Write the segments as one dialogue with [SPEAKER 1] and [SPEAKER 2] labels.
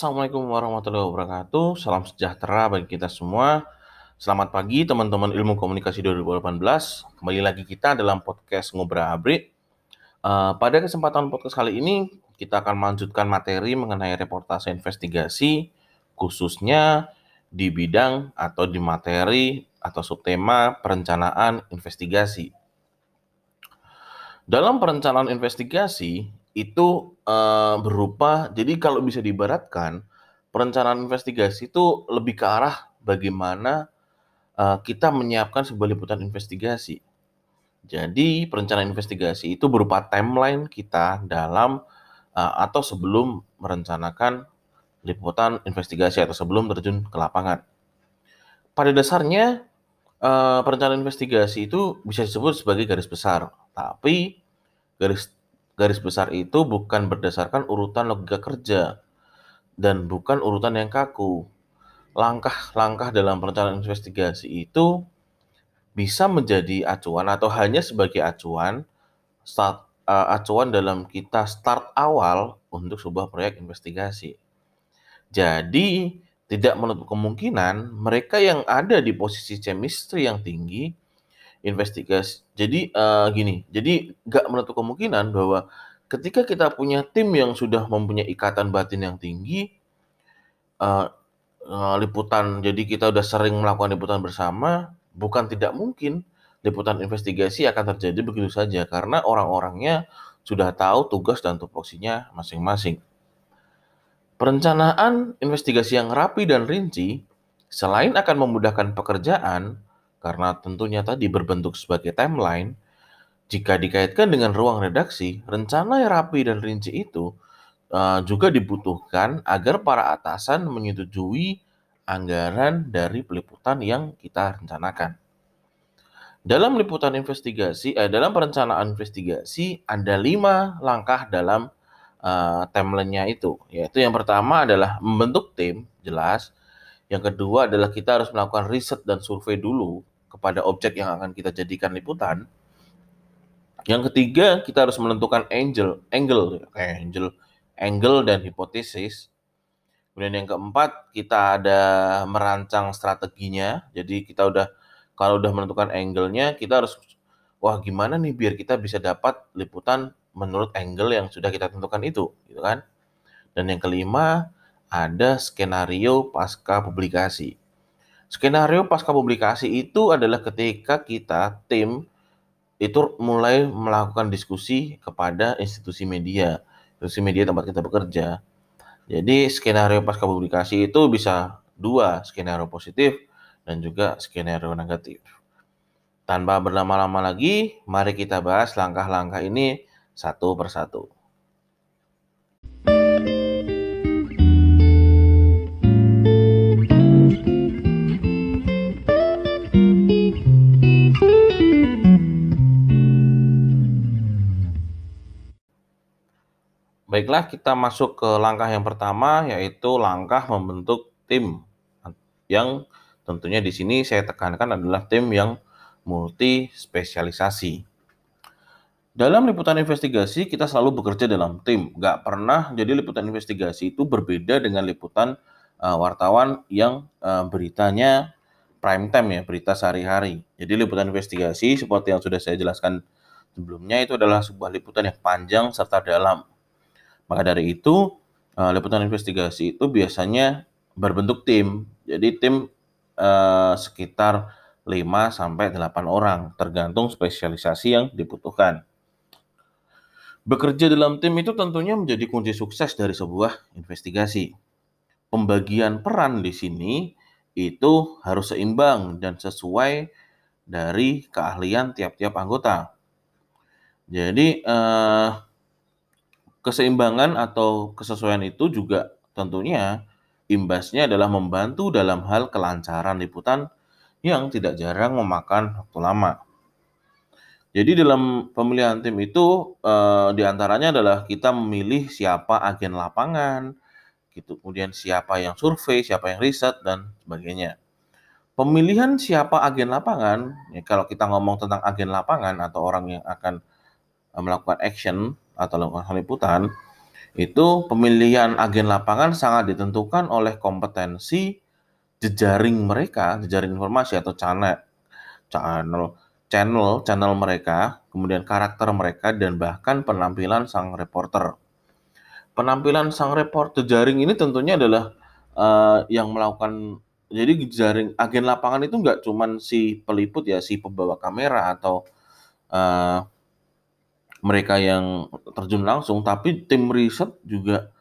[SPEAKER 1] Assalamualaikum warahmatullahi wabarakatuh. Salam sejahtera bagi kita semua. Selamat pagi teman-teman Ilmu Komunikasi 2018. Kembali lagi kita dalam podcast Ngobrol Abri. Uh, pada kesempatan podcast kali ini kita akan melanjutkan materi mengenai reportase investigasi khususnya di bidang atau di materi atau subtema perencanaan investigasi. Dalam perencanaan investigasi, itu uh, berupa jadi kalau bisa diibaratkan perencanaan investigasi itu lebih ke arah bagaimana uh, kita menyiapkan sebuah liputan investigasi. Jadi perencanaan investigasi itu berupa timeline kita dalam uh, atau sebelum merencanakan liputan investigasi atau sebelum terjun ke lapangan. Pada dasarnya uh, perencanaan investigasi itu bisa disebut sebagai garis besar, tapi garis garis besar itu bukan berdasarkan urutan logika kerja dan bukan urutan yang kaku. Langkah-langkah dalam perencanaan investigasi itu bisa menjadi acuan atau hanya sebagai acuan start, uh, acuan dalam kita start awal untuk sebuah proyek investigasi. Jadi, tidak menutup kemungkinan mereka yang ada di posisi chemistry yang tinggi investigasi. Jadi uh, gini, jadi nggak menutup kemungkinan bahwa ketika kita punya tim yang sudah mempunyai ikatan batin yang tinggi, uh, uh, liputan. Jadi kita udah sering melakukan liputan bersama, bukan tidak mungkin liputan investigasi akan terjadi begitu saja karena orang-orangnya sudah tahu tugas dan tupoksinya masing-masing. Perencanaan investigasi yang rapi dan rinci selain akan memudahkan pekerjaan, karena tentunya tadi berbentuk sebagai timeline, jika dikaitkan dengan ruang redaksi, rencana yang rapi dan rinci itu uh, juga dibutuhkan agar para atasan menyetujui anggaran dari peliputan yang kita rencanakan. Dalam liputan investigasi, eh, dalam perencanaan investigasi ada lima langkah dalam uh, timelinenya itu, yaitu yang pertama adalah membentuk tim, jelas. Yang kedua adalah kita harus melakukan riset dan survei dulu kepada objek yang akan kita jadikan liputan. Yang ketiga, kita harus menentukan angel, angle, kayak angel, angle dan hipotesis. Kemudian yang keempat, kita ada merancang strateginya. Jadi kita udah kalau udah menentukan angle-nya, kita harus wah gimana nih biar kita bisa dapat liputan menurut angle yang sudah kita tentukan itu, gitu kan? Dan yang kelima, ada skenario pasca publikasi. Skenario pasca publikasi itu adalah ketika kita tim itu mulai melakukan diskusi kepada institusi media, institusi media tempat kita bekerja. Jadi skenario pasca publikasi itu bisa dua, skenario positif dan juga skenario negatif. Tanpa berlama-lama lagi, mari kita bahas langkah-langkah ini satu persatu. Baiklah, kita masuk ke langkah yang pertama, yaitu langkah membentuk tim. Yang tentunya di sini saya tekankan adalah tim yang multi spesialisasi. Dalam liputan investigasi, kita selalu bekerja dalam tim. Gak pernah jadi liputan investigasi itu berbeda dengan liputan uh, wartawan yang uh, beritanya prime time ya, berita sehari-hari. Jadi liputan investigasi seperti yang sudah saya jelaskan sebelumnya itu adalah sebuah liputan yang panjang serta dalam maka dari itu, uh, liputan investigasi itu biasanya berbentuk tim. Jadi tim uh, sekitar 5 sampai 8 orang, tergantung spesialisasi yang dibutuhkan. Bekerja dalam tim itu tentunya menjadi kunci sukses dari sebuah investigasi. Pembagian peran di sini itu harus seimbang dan sesuai dari keahlian tiap-tiap anggota. Jadi eh, Keseimbangan atau kesesuaian itu juga tentunya imbasnya adalah membantu dalam hal kelancaran liputan yang tidak jarang memakan waktu lama. Jadi dalam pemilihan tim itu eh, di antaranya adalah kita memilih siapa agen lapangan, gitu. Kemudian siapa yang survei, siapa yang riset dan sebagainya. Pemilihan siapa agen lapangan, ya kalau kita ngomong tentang agen lapangan atau orang yang akan eh, melakukan action atau lakukan liputan Itu pemilihan agen lapangan sangat ditentukan oleh kompetensi jejaring mereka, jejaring informasi atau channel channel channel channel mereka, kemudian karakter mereka dan bahkan penampilan sang reporter. Penampilan sang reporter jejaring ini tentunya adalah uh, yang melakukan jadi jejaring agen lapangan itu nggak cuman si peliput ya, si pembawa kamera atau uh, mereka yang terjun langsung, tapi tim riset juga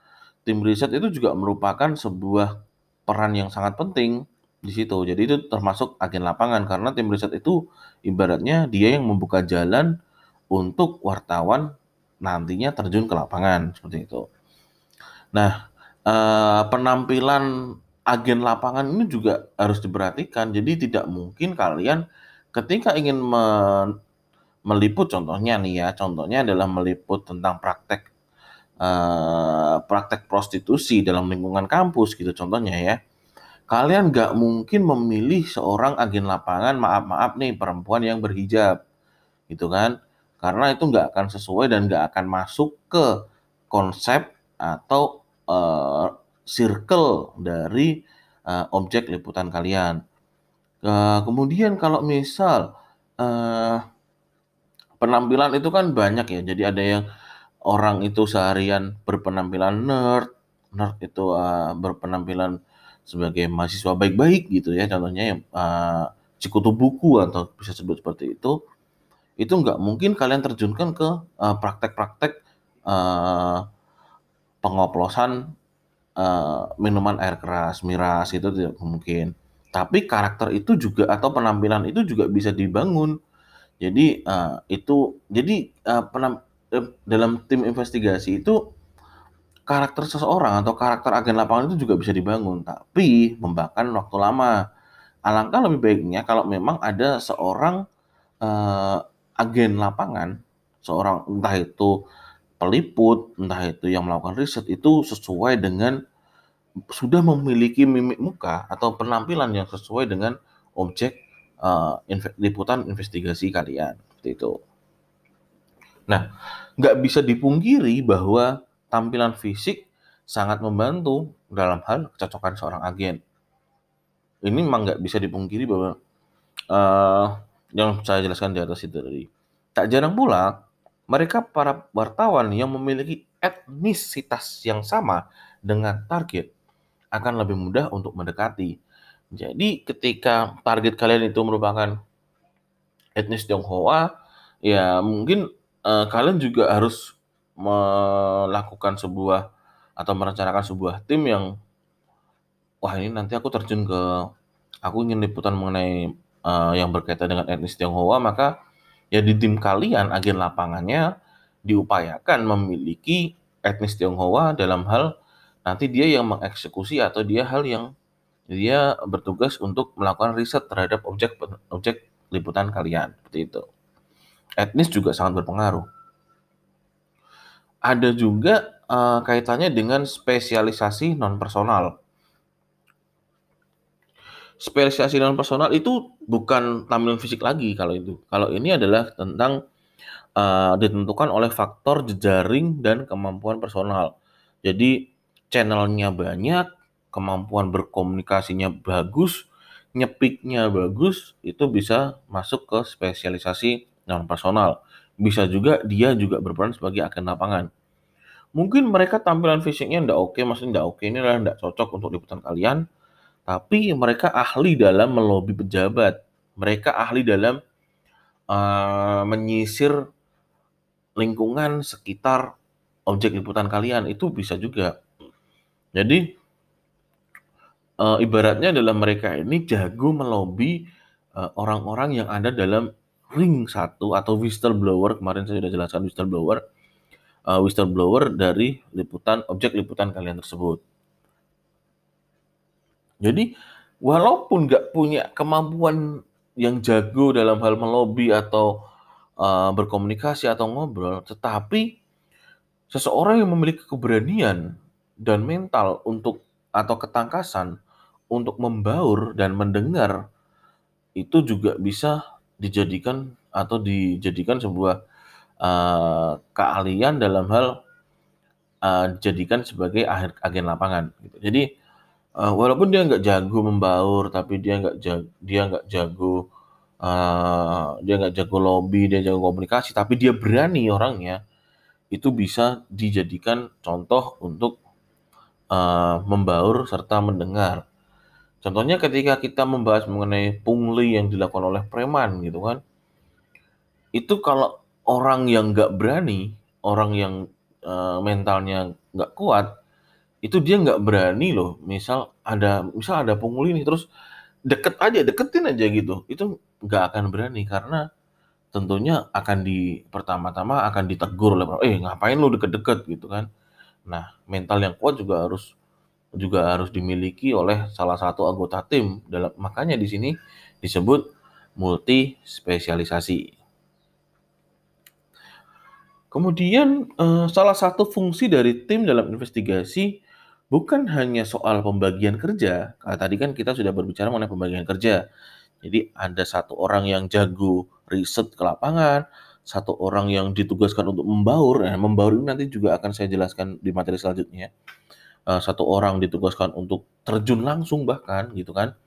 [SPEAKER 1] tim riset itu juga merupakan sebuah peran yang sangat penting di situ. Jadi itu termasuk agen lapangan karena tim riset itu ibaratnya dia yang membuka jalan untuk wartawan nantinya terjun ke lapangan seperti itu. Nah, eh, penampilan agen lapangan ini juga harus diperhatikan. Jadi tidak mungkin kalian ketika ingin meliput contohnya nih ya, contohnya adalah meliput tentang praktek uh, praktek prostitusi dalam lingkungan kampus gitu contohnya ya. Kalian nggak mungkin memilih seorang agen lapangan, maaf-maaf nih perempuan yang berhijab, gitu kan? Karena itu nggak akan sesuai dan nggak akan masuk ke konsep atau uh, circle dari uh, objek liputan kalian. Uh, kemudian kalau misal uh, penampilan itu kan banyak ya. Jadi ada yang orang itu seharian berpenampilan nerd, nerd itu uh, berpenampilan sebagai mahasiswa baik-baik gitu ya. Contohnya yang uh, cikutu buku atau bisa sebut seperti itu. Itu nggak mungkin kalian terjunkan ke uh, praktek-praktek uh, pengoplosan uh, minuman air keras, miras itu tidak mungkin. Tapi karakter itu juga atau penampilan itu juga bisa dibangun jadi uh, itu jadi uh, penam, uh, dalam tim investigasi itu karakter seseorang atau karakter agen lapangan itu juga bisa dibangun, tapi memakan waktu lama. Alangkah lebih baiknya kalau memang ada seorang uh, agen lapangan, seorang entah itu peliput, entah itu yang melakukan riset itu sesuai dengan sudah memiliki mimik muka atau penampilan yang sesuai dengan objek uh, liputan investigasi kalian seperti itu. Nah, nggak bisa dipungkiri bahwa tampilan fisik sangat membantu dalam hal kecocokan seorang agen. Ini memang nggak bisa dipungkiri bahwa uh, yang saya jelaskan di atas itu tadi. Tak jarang pula mereka para wartawan yang memiliki etnisitas yang sama dengan target akan lebih mudah untuk mendekati jadi ketika target kalian itu merupakan etnis Tionghoa, ya mungkin uh, kalian juga harus melakukan sebuah atau merencanakan sebuah tim yang wah ini nanti aku terjun ke aku ingin liputan mengenai uh, yang berkaitan dengan etnis Tionghoa, maka ya di tim kalian agen lapangannya diupayakan memiliki etnis Tionghoa dalam hal nanti dia yang mengeksekusi atau dia hal yang dia bertugas untuk melakukan riset terhadap objek objek liputan kalian seperti itu. Etnis juga sangat berpengaruh. Ada juga uh, kaitannya dengan spesialisasi non personal. Spesialisasi non personal itu bukan tampilan fisik lagi kalau itu. Kalau ini adalah tentang uh, ditentukan oleh faktor jejaring dan kemampuan personal. Jadi channelnya banyak, kemampuan berkomunikasinya bagus, nyepiknya bagus, itu bisa masuk ke spesialisasi non personal. Bisa juga dia juga berperan sebagai agen lapangan. Mungkin mereka tampilan fisiknya ndak oke, maksudnya ndak oke, ini adalah ndak cocok untuk liputan kalian, tapi mereka ahli dalam melobi pejabat. Mereka ahli dalam uh, menyisir lingkungan sekitar objek liputan kalian itu bisa juga. Jadi uh, ibaratnya adalah mereka ini jago melobi uh, orang-orang yang ada dalam ring satu atau whistleblower kemarin saya sudah jelaskan whistleblower uh, whistleblower dari liputan objek liputan kalian tersebut. Jadi walaupun nggak punya kemampuan yang jago dalam hal melobi atau uh, berkomunikasi atau ngobrol, tetapi seseorang yang memiliki keberanian dan mental untuk atau ketangkasan untuk membaur dan mendengar itu juga bisa dijadikan atau dijadikan sebuah uh, keahlian dalam hal uh, dijadikan sebagai agen lapangan. Gitu. Jadi uh, walaupun dia nggak jago membaur, tapi dia nggak jago, dia nggak jago uh, dia nggak jago lobby, dia jago komunikasi, tapi dia berani orangnya, itu bisa dijadikan contoh untuk uh, membaur serta mendengar. Contohnya ketika kita membahas mengenai pungli yang dilakukan oleh preman gitu kan. Itu kalau orang yang nggak berani, orang yang uh, mentalnya nggak kuat, itu dia nggak berani loh. Misal ada misal ada pungli nih terus deket aja, deketin aja gitu. Itu nggak akan berani karena tentunya akan di pertama-tama akan ditegur oleh eh ngapain lu deket-deket gitu kan. Nah, mental yang kuat juga harus juga harus dimiliki oleh salah satu anggota tim. Dalam makanya di sini disebut multi spesialisasi. Kemudian eh, salah satu fungsi dari tim dalam investigasi bukan hanya soal pembagian kerja. Karena tadi kan kita sudah berbicara mengenai pembagian kerja. Jadi ada satu orang yang jago riset ke lapangan, satu orang yang ditugaskan untuk membaur. Nah, membaur ini nanti juga akan saya jelaskan di materi selanjutnya uh, satu orang ditugaskan untuk terjun langsung bahkan gitu kan.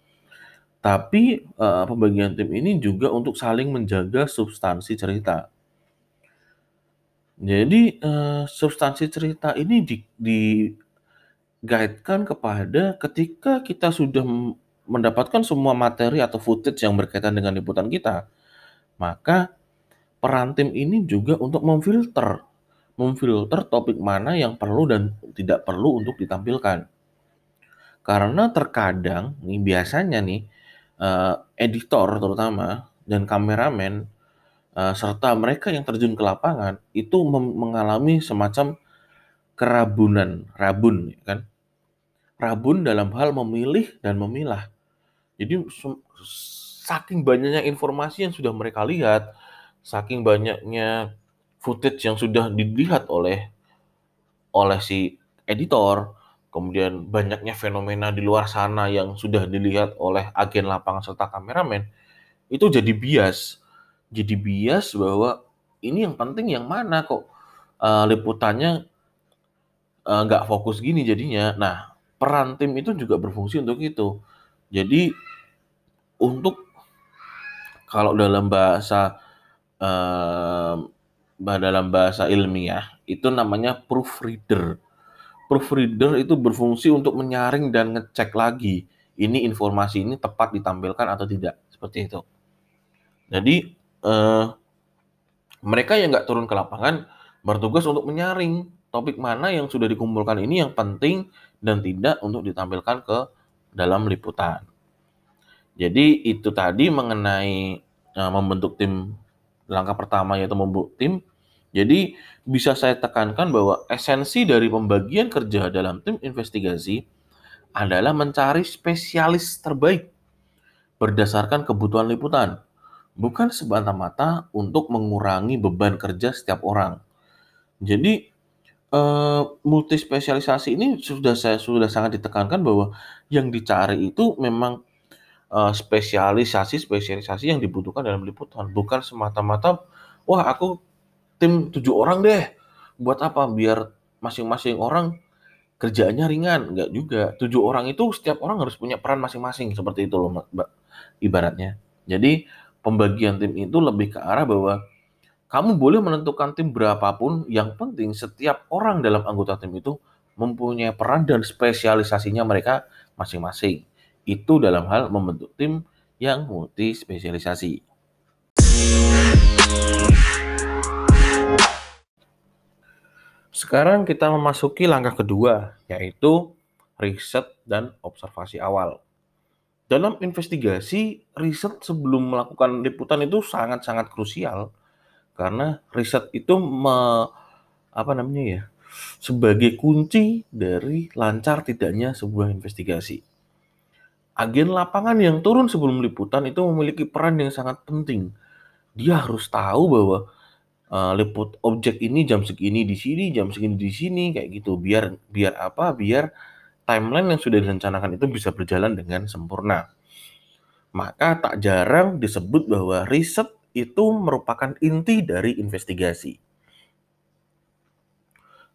[SPEAKER 1] Tapi uh, pembagian tim ini juga untuk saling menjaga substansi cerita. Jadi uh, substansi cerita ini di, di guidekan kepada ketika kita sudah mendapatkan semua materi atau footage yang berkaitan dengan liputan kita, maka peran tim ini juga untuk memfilter memfilter topik mana yang perlu dan tidak perlu untuk ditampilkan. Karena terkadang nih biasanya nih uh, editor terutama dan kameramen uh, serta mereka yang terjun ke lapangan itu mengalami semacam kerabunan, rabun ya kan. Rabun dalam hal memilih dan memilah. Jadi saking banyaknya informasi yang sudah mereka lihat, saking banyaknya footage yang sudah dilihat oleh oleh si editor, kemudian banyaknya fenomena di luar sana yang sudah dilihat oleh agen lapangan serta kameramen, itu jadi bias. Jadi bias bahwa ini yang penting yang mana kok uh, liputannya eh, nggak uh, fokus gini jadinya. Nah, peran tim itu juga berfungsi untuk itu. Jadi untuk kalau dalam bahasa uh, dalam bahasa ilmiah itu namanya proofreader. Proofreader itu berfungsi untuk menyaring dan ngecek lagi ini informasi ini tepat ditampilkan atau tidak seperti itu. Jadi eh, mereka yang nggak turun ke lapangan bertugas untuk menyaring topik mana yang sudah dikumpulkan ini yang penting dan tidak untuk ditampilkan ke dalam liputan. Jadi itu tadi mengenai uh, membentuk tim langkah pertama yaitu membentuk tim jadi bisa saya tekankan bahwa esensi dari pembagian kerja dalam tim investigasi adalah mencari spesialis terbaik berdasarkan kebutuhan liputan, bukan semata-mata untuk mengurangi beban kerja setiap orang. Jadi eh, multi spesialisasi ini sudah saya sudah sangat ditekankan bahwa yang dicari itu memang eh, spesialisasi spesialisasi yang dibutuhkan dalam liputan, bukan semata-mata wah aku tim tujuh orang deh. Buat apa? Biar masing-masing orang kerjaannya ringan. Enggak juga. Tujuh orang itu setiap orang harus punya peran masing-masing. Seperti itu loh Mbak. Ibaratnya. Jadi pembagian tim itu lebih ke arah bahwa kamu boleh menentukan tim berapapun, yang penting setiap orang dalam anggota tim itu mempunyai peran dan spesialisasinya mereka masing-masing. Itu dalam hal membentuk tim yang multi spesialisasi. Sekarang kita memasuki langkah kedua, yaitu riset dan observasi awal. Dalam investigasi, riset sebelum melakukan liputan itu sangat-sangat krusial karena riset itu me, apa namanya ya sebagai kunci dari lancar tidaknya sebuah investigasi. Agen lapangan yang turun sebelum liputan itu memiliki peran yang sangat penting. Dia harus tahu bahwa uh, liput objek ini jam segini di sini, jam segini di sini kayak gitu. Biar biar apa? Biar timeline yang sudah direncanakan itu bisa berjalan dengan sempurna. Maka tak jarang disebut bahwa riset itu merupakan inti dari investigasi.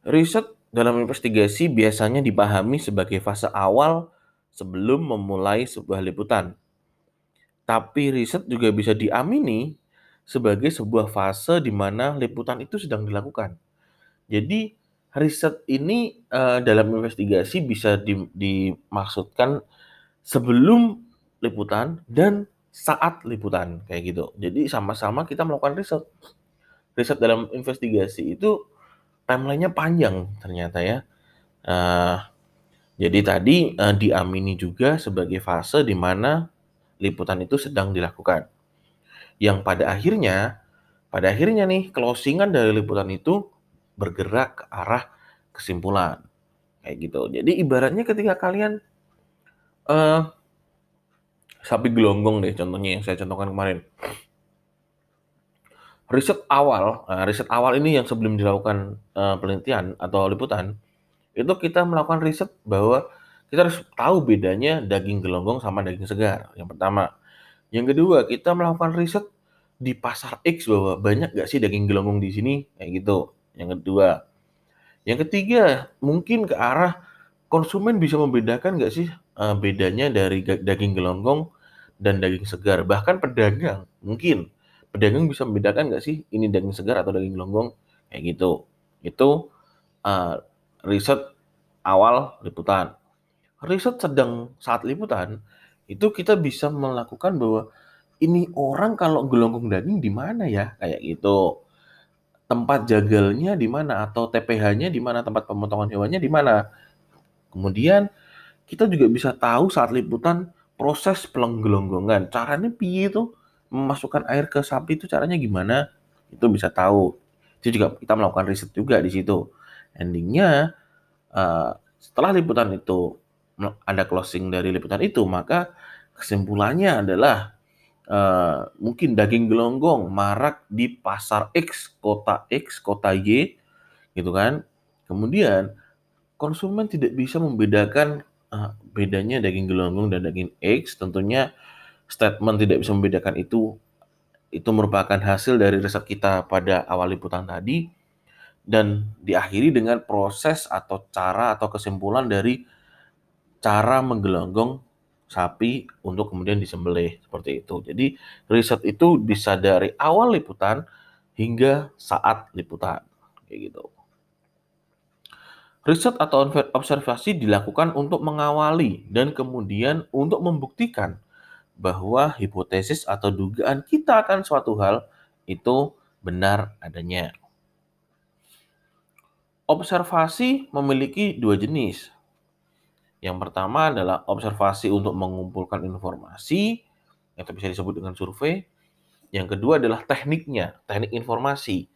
[SPEAKER 1] Riset dalam investigasi biasanya dipahami sebagai fase awal sebelum memulai sebuah liputan. Tapi riset juga bisa diamini sebagai sebuah fase di mana liputan itu sedang dilakukan. Jadi riset ini uh, dalam investigasi bisa di, dimaksudkan sebelum liputan dan saat liputan kayak gitu. Jadi sama-sama kita melakukan riset. Riset dalam investigasi itu timelinenya panjang ternyata ya. Uh, jadi tadi uh, diamini juga sebagai fase di mana liputan itu sedang dilakukan. Yang pada akhirnya, pada akhirnya nih closingan dari liputan itu bergerak ke arah kesimpulan. Kayak gitu. Jadi ibaratnya ketika kalian uh, sapi gelonggong deh contohnya yang saya contohkan kemarin. Riset awal, nah, riset awal ini yang sebelum dilakukan uh, penelitian atau liputan, itu kita melakukan riset bahwa kita harus tahu bedanya daging gelonggong sama daging segar. Yang pertama. Yang kedua, kita melakukan riset di pasar X bahwa banyak gak sih daging gelonggong di sini, kayak gitu. Yang kedua. Yang ketiga, mungkin ke arah konsumen bisa membedakan gak sih uh, bedanya dari daging gelonggong dan daging segar. Bahkan pedagang, mungkin pedagang bisa membedakan gak sih ini daging segar atau daging gelonggong, kayak gitu. Itu uh, riset awal liputan riset sedang saat liputan, itu kita bisa melakukan bahwa ini orang kalau gelonggong daging di mana ya? Kayak gitu. Tempat jagalnya di mana atau TPH-nya di mana, tempat pemotongan hewannya di mana. Kemudian kita juga bisa tahu saat liputan proses pelenggelonggongan. Caranya piye itu memasukkan air ke sapi itu caranya gimana? Itu bisa tahu. Itu juga kita melakukan riset juga di situ. Endingnya uh, setelah liputan itu ada closing dari liputan itu, maka kesimpulannya adalah uh, mungkin daging gelonggong marak di pasar X, kota X, kota Y, gitu kan. Kemudian konsumen tidak bisa membedakan uh, bedanya daging gelonggong dan daging X. Tentunya statement tidak bisa membedakan itu itu merupakan hasil dari riset kita pada awal liputan tadi dan diakhiri dengan proses atau cara atau kesimpulan dari cara menggelonggong sapi untuk kemudian disembelih seperti itu. Jadi riset itu bisa dari awal liputan hingga saat liputan kayak gitu. Riset atau observasi dilakukan untuk mengawali dan kemudian untuk membuktikan bahwa hipotesis atau dugaan kita akan suatu hal itu benar adanya. Observasi memiliki dua jenis, yang pertama adalah observasi untuk mengumpulkan informasi, yang bisa disebut dengan survei. Yang kedua adalah tekniknya, teknik informasi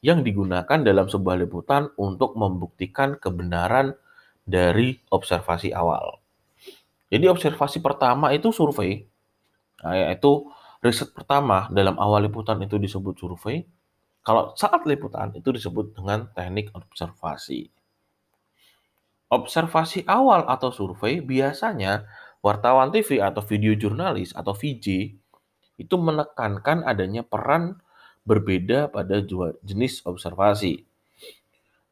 [SPEAKER 1] yang digunakan dalam sebuah liputan untuk membuktikan kebenaran dari observasi awal. Jadi observasi pertama itu survei, nah, yaitu riset pertama dalam awal liputan itu disebut survei. Kalau saat liputan itu disebut dengan teknik observasi. Observasi awal atau survei biasanya wartawan TV atau video jurnalis atau VJ itu menekankan adanya peran berbeda pada jenis observasi.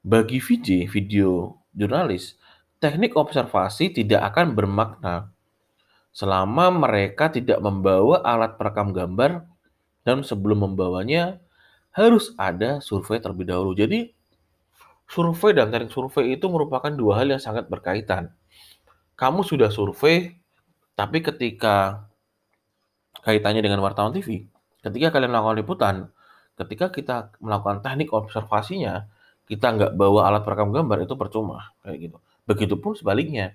[SPEAKER 1] Bagi VJ, video jurnalis, teknik observasi tidak akan bermakna selama mereka tidak membawa alat perekam gambar dan sebelum membawanya harus ada survei terlebih dahulu. Jadi Survei dan teknik survei itu merupakan dua hal yang sangat berkaitan. Kamu sudah survei, tapi ketika kaitannya dengan wartawan TV, ketika kalian melakukan liputan, ketika kita melakukan teknik observasinya, kita nggak bawa alat perekam gambar itu percuma kayak gitu. Begitupun sebaliknya,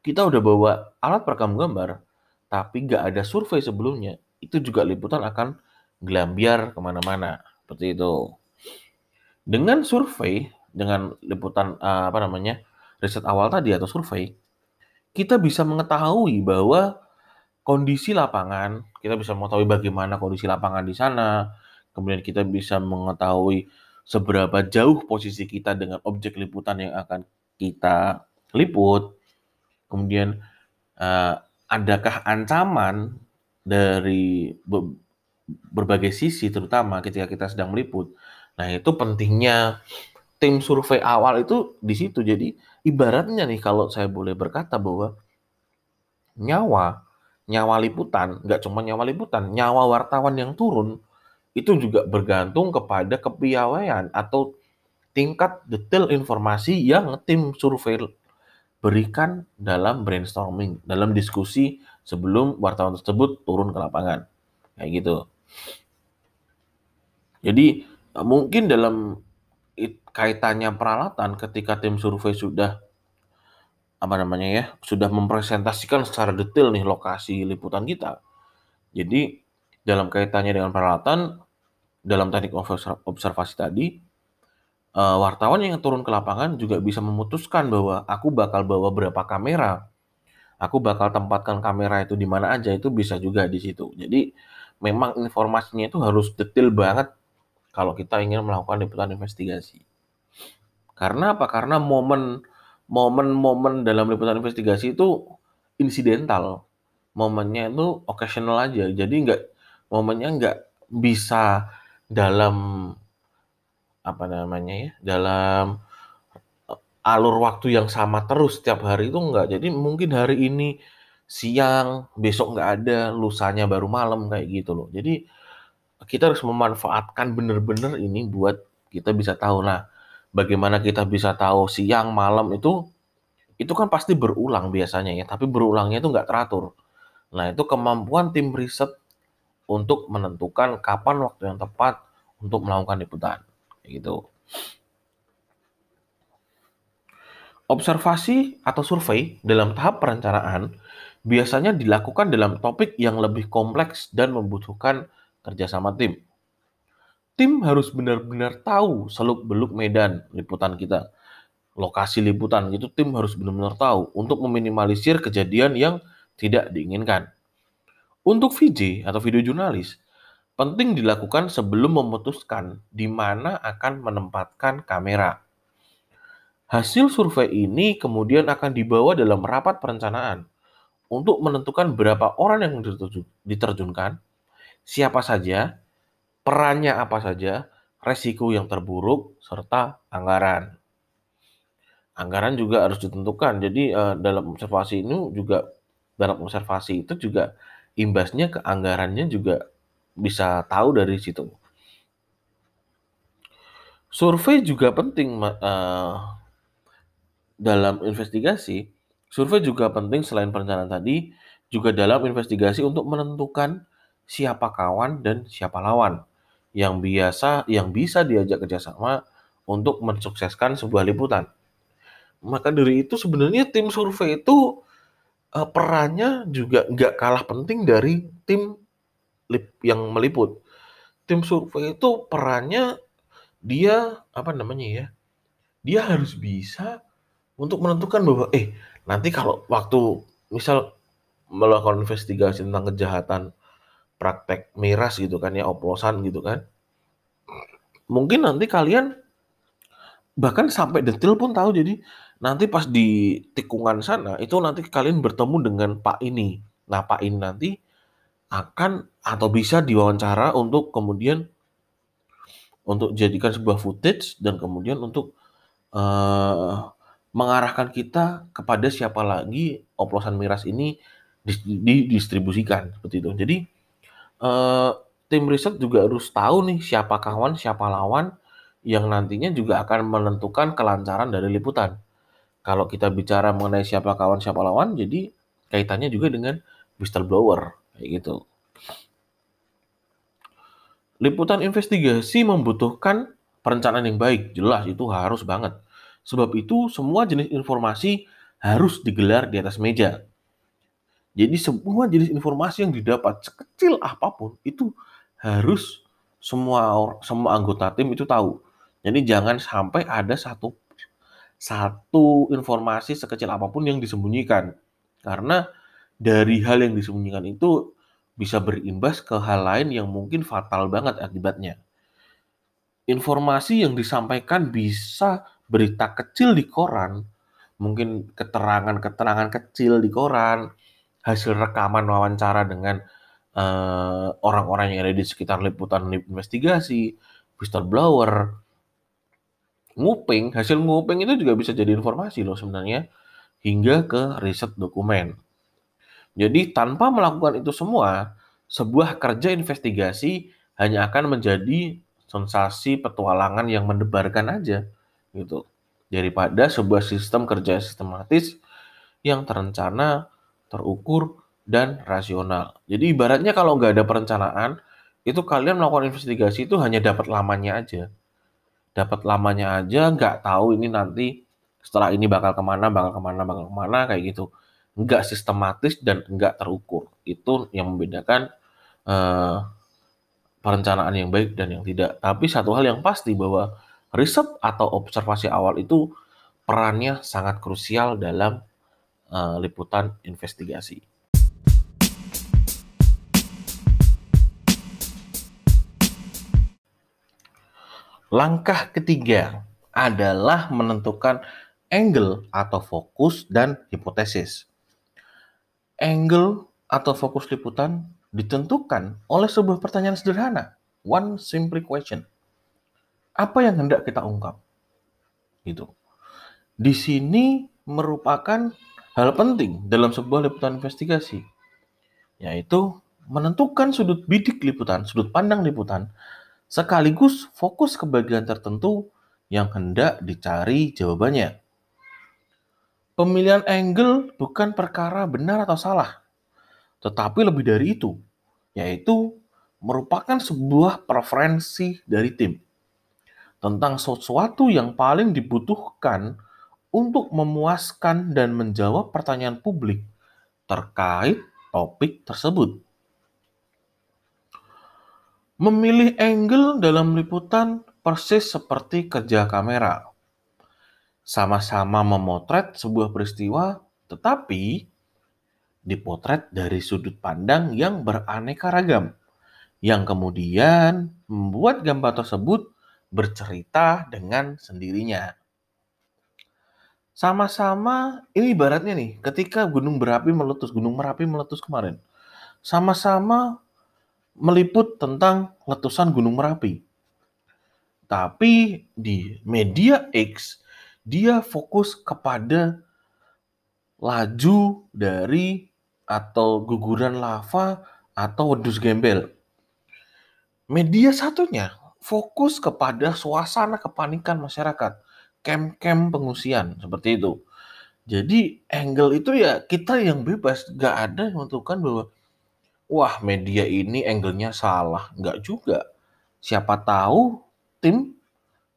[SPEAKER 1] kita udah bawa alat perekam gambar, tapi nggak ada survei sebelumnya, itu juga liputan akan gelambiar ke mana-mana seperti itu. Dengan survei, dengan liputan uh, apa namanya riset awal tadi atau survei, kita bisa mengetahui bahwa kondisi lapangan, kita bisa mengetahui bagaimana kondisi lapangan di sana, kemudian kita bisa mengetahui seberapa jauh posisi kita dengan objek liputan yang akan kita liput, kemudian uh, adakah ancaman dari berbagai sisi terutama ketika kita sedang meliput. Nah, itu pentingnya tim survei awal itu di situ. Jadi ibaratnya nih kalau saya boleh berkata bahwa nyawa nyawa liputan nggak cuma nyawa liputan, nyawa wartawan yang turun itu juga bergantung kepada kepiawaian atau tingkat detail informasi yang tim survei berikan dalam brainstorming, dalam diskusi sebelum wartawan tersebut turun ke lapangan. Kayak gitu. Jadi mungkin dalam kaitannya peralatan ketika tim survei sudah apa namanya ya sudah mempresentasikan secara detail nih lokasi liputan kita. Jadi dalam kaitannya dengan peralatan dalam teknik observasi tadi uh, wartawan yang turun ke lapangan juga bisa memutuskan bahwa aku bakal bawa berapa kamera. Aku bakal tempatkan kamera itu di mana aja itu bisa juga di situ. Jadi memang informasinya itu harus detail banget kalau kita ingin melakukan liputan investigasi. Karena apa? Karena momen momen-momen dalam liputan investigasi itu insidental. Momennya itu occasional aja. Jadi nggak momennya nggak bisa dalam apa namanya ya dalam alur waktu yang sama terus setiap hari itu enggak. Jadi mungkin hari ini siang, besok nggak ada, lusanya baru malam kayak gitu loh. Jadi kita harus memanfaatkan bener-bener ini buat kita bisa tahu. Nah, bagaimana kita bisa tahu siang, malam itu itu kan pasti berulang biasanya ya, tapi berulangnya itu nggak teratur. Nah, itu kemampuan tim riset untuk menentukan kapan waktu yang tepat untuk melakukan liputan gitu. Observasi atau survei dalam tahap perencanaan biasanya dilakukan dalam topik yang lebih kompleks dan membutuhkan kerjasama tim. Tim harus benar-benar tahu seluk-beluk medan liputan kita, lokasi liputan itu tim harus benar-benar tahu untuk meminimalisir kejadian yang tidak diinginkan. Untuk VJ atau video jurnalis, penting dilakukan sebelum memutuskan di mana akan menempatkan kamera. Hasil survei ini kemudian akan dibawa dalam rapat perencanaan untuk menentukan berapa orang yang diterjunkan, siapa saja, perannya apa saja, resiko yang terburuk, serta anggaran. Anggaran juga harus ditentukan. Jadi eh, dalam observasi ini juga dalam observasi itu juga imbasnya ke anggarannya juga bisa tahu dari situ. Survei juga penting uh, dalam investigasi. Survei juga penting selain perencanaan tadi, juga dalam investigasi untuk menentukan siapa kawan dan siapa lawan yang biasa yang bisa diajak kerjasama untuk mensukseskan sebuah liputan. Maka dari itu sebenarnya tim survei itu uh, perannya juga nggak kalah penting dari tim yang meliput. Tim survei itu perannya dia apa namanya ya? Dia harus bisa untuk menentukan bahwa eh nanti kalau waktu misal melakukan investigasi tentang kejahatan praktek miras gitu kan ya oplosan gitu kan. Mungkin nanti kalian bahkan sampai detail pun tahu. Jadi nanti pas di tikungan sana itu nanti kalian bertemu dengan Pak ini. Nah Pak ini nanti akan atau bisa diwawancara untuk kemudian untuk jadikan sebuah footage dan kemudian untuk uh, mengarahkan kita kepada siapa lagi oplosan miras ini didistribusikan seperti itu. Jadi uh, tim riset juga harus tahu nih siapa kawan, siapa lawan yang nantinya juga akan menentukan kelancaran dari liputan. Kalau kita bicara mengenai siapa kawan, siapa lawan, jadi kaitannya juga dengan whistleblower kayak gitu. Liputan investigasi membutuhkan perencanaan yang baik, jelas itu harus banget. Sebab itu semua jenis informasi harus digelar di atas meja. Jadi semua jenis informasi yang didapat sekecil apa pun itu harus semua semua anggota tim itu tahu. Jadi jangan sampai ada satu satu informasi sekecil apa pun yang disembunyikan. Karena dari hal yang disembunyikan itu bisa berimbas ke hal lain yang mungkin fatal banget akibatnya. Informasi yang disampaikan bisa berita kecil di koran, mungkin keterangan-keterangan kecil di koran, hasil rekaman wawancara dengan uh, orang-orang yang ada di sekitar liputan investigasi, whistleblower, nguping, hasil nguping itu juga bisa jadi informasi loh sebenarnya hingga ke riset dokumen. Jadi tanpa melakukan itu semua, sebuah kerja investigasi hanya akan menjadi sensasi petualangan yang mendebarkan aja gitu. Daripada sebuah sistem kerja sistematis yang terencana, terukur, dan rasional. Jadi ibaratnya kalau nggak ada perencanaan, itu kalian melakukan investigasi itu hanya dapat lamanya aja. Dapat lamanya aja, nggak tahu ini nanti setelah ini bakal ke mana, bakal ke mana, bakal ke mana, kayak gitu. Nggak sistematis dan nggak terukur. Itu yang membedakan uh, perencanaan yang baik dan yang tidak. Tapi satu hal yang pasti bahwa riset atau observasi awal itu perannya sangat krusial dalam uh, liputan investigasi. Langkah ketiga adalah menentukan angle atau fokus dan hipotesis. Angle atau fokus liputan ditentukan oleh sebuah pertanyaan sederhana. One simple question. Apa yang hendak kita ungkap? Gitu. Di sini merupakan hal penting dalam sebuah liputan investigasi, yaitu menentukan sudut bidik liputan, sudut pandang liputan sekaligus fokus ke bagian tertentu yang hendak dicari jawabannya. Pemilihan angle bukan perkara benar atau salah, tetapi lebih dari itu, yaitu merupakan sebuah preferensi dari tim tentang sesuatu yang paling dibutuhkan untuk memuaskan dan menjawab pertanyaan publik terkait topik tersebut. Memilih angle dalam liputan persis seperti kerja kamera. Sama-sama memotret sebuah peristiwa, tetapi dipotret dari sudut pandang yang beraneka ragam, yang kemudian membuat gambar tersebut bercerita dengan sendirinya. Sama-sama, ini ibaratnya nih, ketika gunung berapi meletus, gunung Merapi meletus kemarin, sama-sama meliput tentang letusan Gunung Merapi. Tapi di media X, dia fokus kepada laju dari atau guguran lava atau wedus gembel. Media satunya fokus kepada suasana kepanikan masyarakat, kem-kem pengungsian, seperti itu. Jadi angle itu ya kita yang bebas, gak ada yang menentukan bahwa wah media ini angle-nya salah. Enggak juga. Siapa tahu tim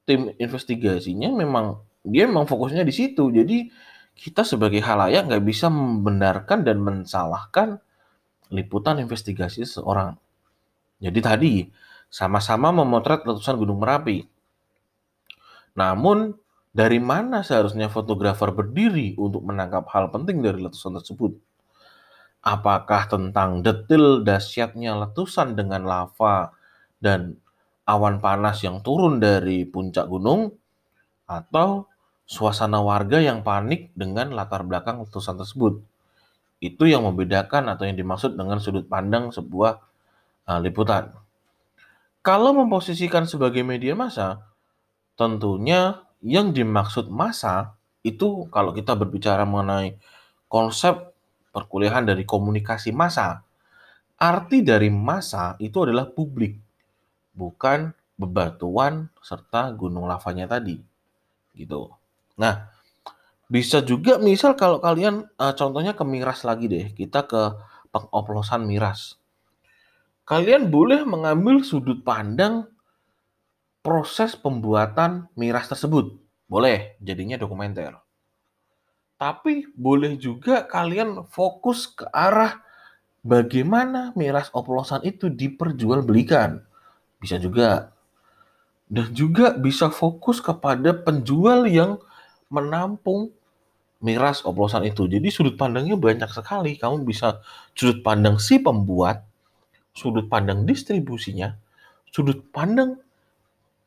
[SPEAKER 1] tim investigasinya memang dia memang fokusnya di situ. Jadi kita sebagai halayak nggak bisa membenarkan dan mensalahkan liputan investigasi seseorang. Jadi tadi sama-sama memotret letusan Gunung Merapi. Namun dari mana seharusnya fotografer berdiri untuk menangkap hal penting dari letusan tersebut? Apakah tentang detil dahsyatnya letusan dengan lava dan awan panas yang turun dari puncak gunung, atau suasana warga yang panik dengan latar belakang letusan tersebut? Itu yang membedakan atau yang dimaksud dengan sudut pandang sebuah uh, liputan. Kalau memposisikan sebagai media massa, tentunya yang dimaksud massa itu kalau kita berbicara mengenai konsep perkuliahan dari komunikasi massa. Arti dari massa itu adalah publik, bukan bebatuan serta gunung lavanya tadi. Gitu. Nah, bisa juga misal kalau kalian uh, contohnya ke miras lagi deh, kita ke pengoplosan miras. Kalian boleh mengambil sudut pandang proses pembuatan miras tersebut. Boleh, jadinya dokumenter. Tapi boleh juga kalian fokus ke arah bagaimana miras oplosan itu diperjualbelikan. Bisa juga. Dan juga bisa fokus kepada penjual yang menampung miras oplosan itu. Jadi sudut pandangnya banyak sekali. Kamu bisa sudut pandang si pembuat, sudut pandang distribusinya, sudut pandang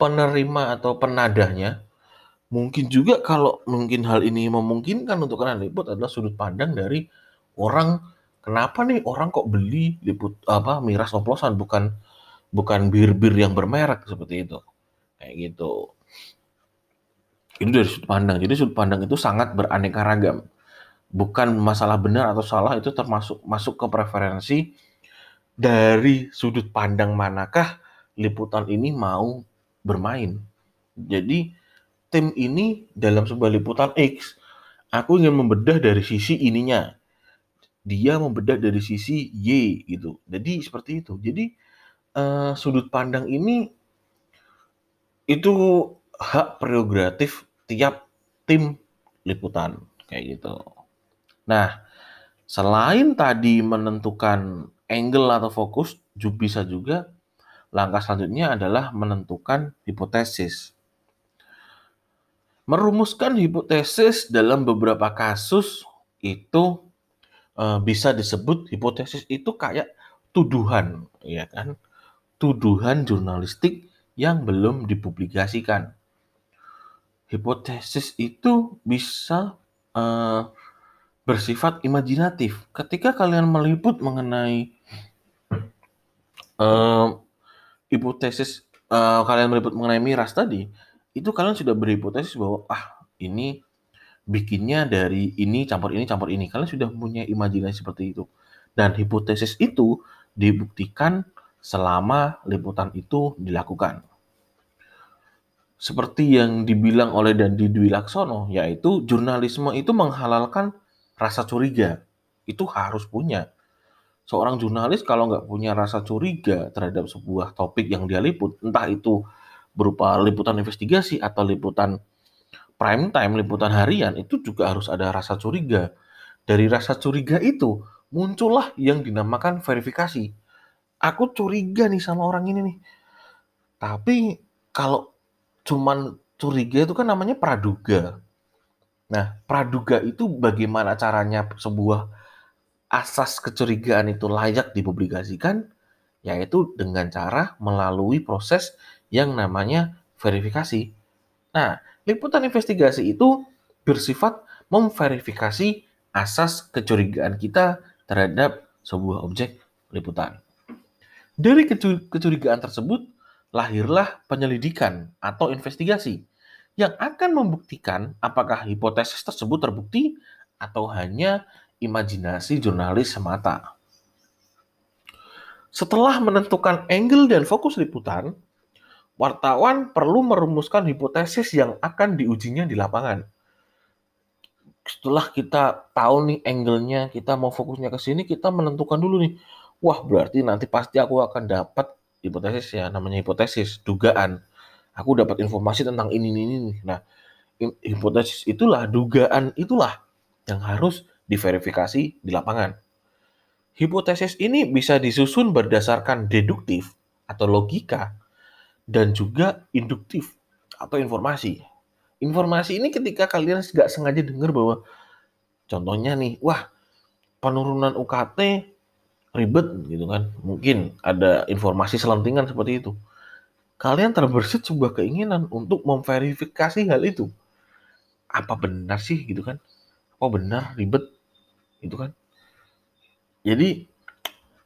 [SPEAKER 1] penerima atau penadahnya, Mungkin juga kalau mungkin hal ini memungkinkan untuk kalian liput adalah sudut pandang dari orang kenapa nih orang kok beli liput apa miras oplosan bukan bukan bir-bir yang bermerek seperti itu. Kayak gitu. Itu dari sudut pandang. Jadi sudut pandang itu sangat beraneka ragam. Bukan masalah benar atau salah itu termasuk masuk ke preferensi dari sudut pandang manakah liputan ini mau bermain. Jadi tim ini dalam sebuah liputan X, aku ingin membedah dari sisi ininya. Dia membedah dari sisi Y gitu. Jadi seperti itu. Jadi uh, sudut pandang ini itu hak prerogatif tiap tim liputan kayak gitu. Nah, selain tadi menentukan angle atau fokus, bisa juga langkah selanjutnya adalah menentukan hipotesis. Merumuskan hipotesis dalam beberapa kasus itu e, bisa disebut hipotesis itu kayak tuduhan, ya kan? Tuduhan jurnalistik yang belum dipublikasikan. Hipotesis itu bisa uh, bersifat imajinatif. Ketika kalian meliput mengenai uh, hipotesis uh, kalian meliput mengenai miras tadi, itu kalian sudah berhipotesis bahwa ah ini bikinnya dari ini campur ini campur ini. Kalian sudah punya imajinasi seperti itu. Dan hipotesis itu dibuktikan selama liputan itu dilakukan. Seperti yang dibilang oleh Dandi Dwi Laksono, yaitu jurnalisme itu menghalalkan rasa curiga. Itu harus punya. Seorang jurnalis kalau nggak punya rasa curiga terhadap sebuah topik yang dia liput, entah itu berupa liputan investigasi atau liputan prime time, liputan harian, itu juga harus ada rasa curiga. Dari rasa curiga itu muncullah yang dinamakan verifikasi aku curiga nih sama orang ini nih. Tapi kalau cuman curiga itu kan namanya praduga. Nah, praduga itu bagaimana caranya sebuah asas kecurigaan itu layak dipublikasikan? Yaitu dengan cara melalui proses yang namanya verifikasi. Nah, liputan investigasi itu bersifat memverifikasi asas kecurigaan kita terhadap sebuah objek liputan. Dari kecurigaan tersebut, lahirlah penyelidikan atau investigasi yang akan membuktikan apakah hipotesis tersebut terbukti atau hanya imajinasi jurnalis semata. Setelah menentukan angle dan fokus liputan, wartawan perlu merumuskan hipotesis yang akan diujinya di lapangan. Setelah kita tahu nih angle-nya, kita mau fokusnya ke sini, kita menentukan dulu nih, wah berarti nanti pasti aku akan dapat hipotesis ya namanya hipotesis dugaan aku dapat informasi tentang ini ini ini nah hipotesis itulah dugaan itulah yang harus diverifikasi di lapangan hipotesis ini bisa disusun berdasarkan deduktif atau logika dan juga induktif atau informasi informasi ini ketika kalian nggak sengaja dengar bahwa contohnya nih wah penurunan UKT ribet gitu kan. Mungkin ada informasi selentingan seperti itu. Kalian terbersit sebuah keinginan untuk memverifikasi hal itu. Apa benar sih gitu kan? Apa benar ribet gitu kan? Jadi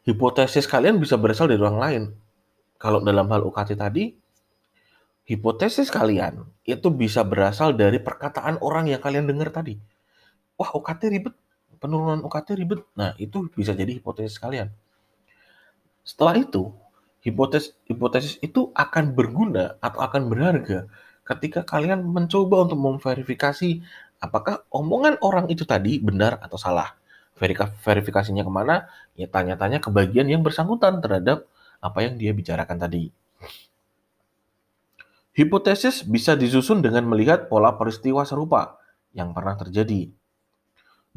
[SPEAKER 1] hipotesis kalian bisa berasal dari orang lain. Kalau dalam hal UKT tadi, hipotesis kalian itu bisa berasal dari perkataan orang yang kalian dengar tadi. Wah, UKT ribet penurunan UKT ribet. Nah, itu bisa jadi hipotesis kalian. Setelah itu, hipotesis hipotesis itu akan berguna atau akan berharga ketika kalian mencoba untuk memverifikasi apakah omongan orang itu tadi benar atau salah. Verifikasinya ke mana? Ya tanya-tanya ke bagian yang bersangkutan terhadap apa yang dia bicarakan tadi. Hipotesis bisa disusun dengan melihat pola peristiwa serupa yang pernah terjadi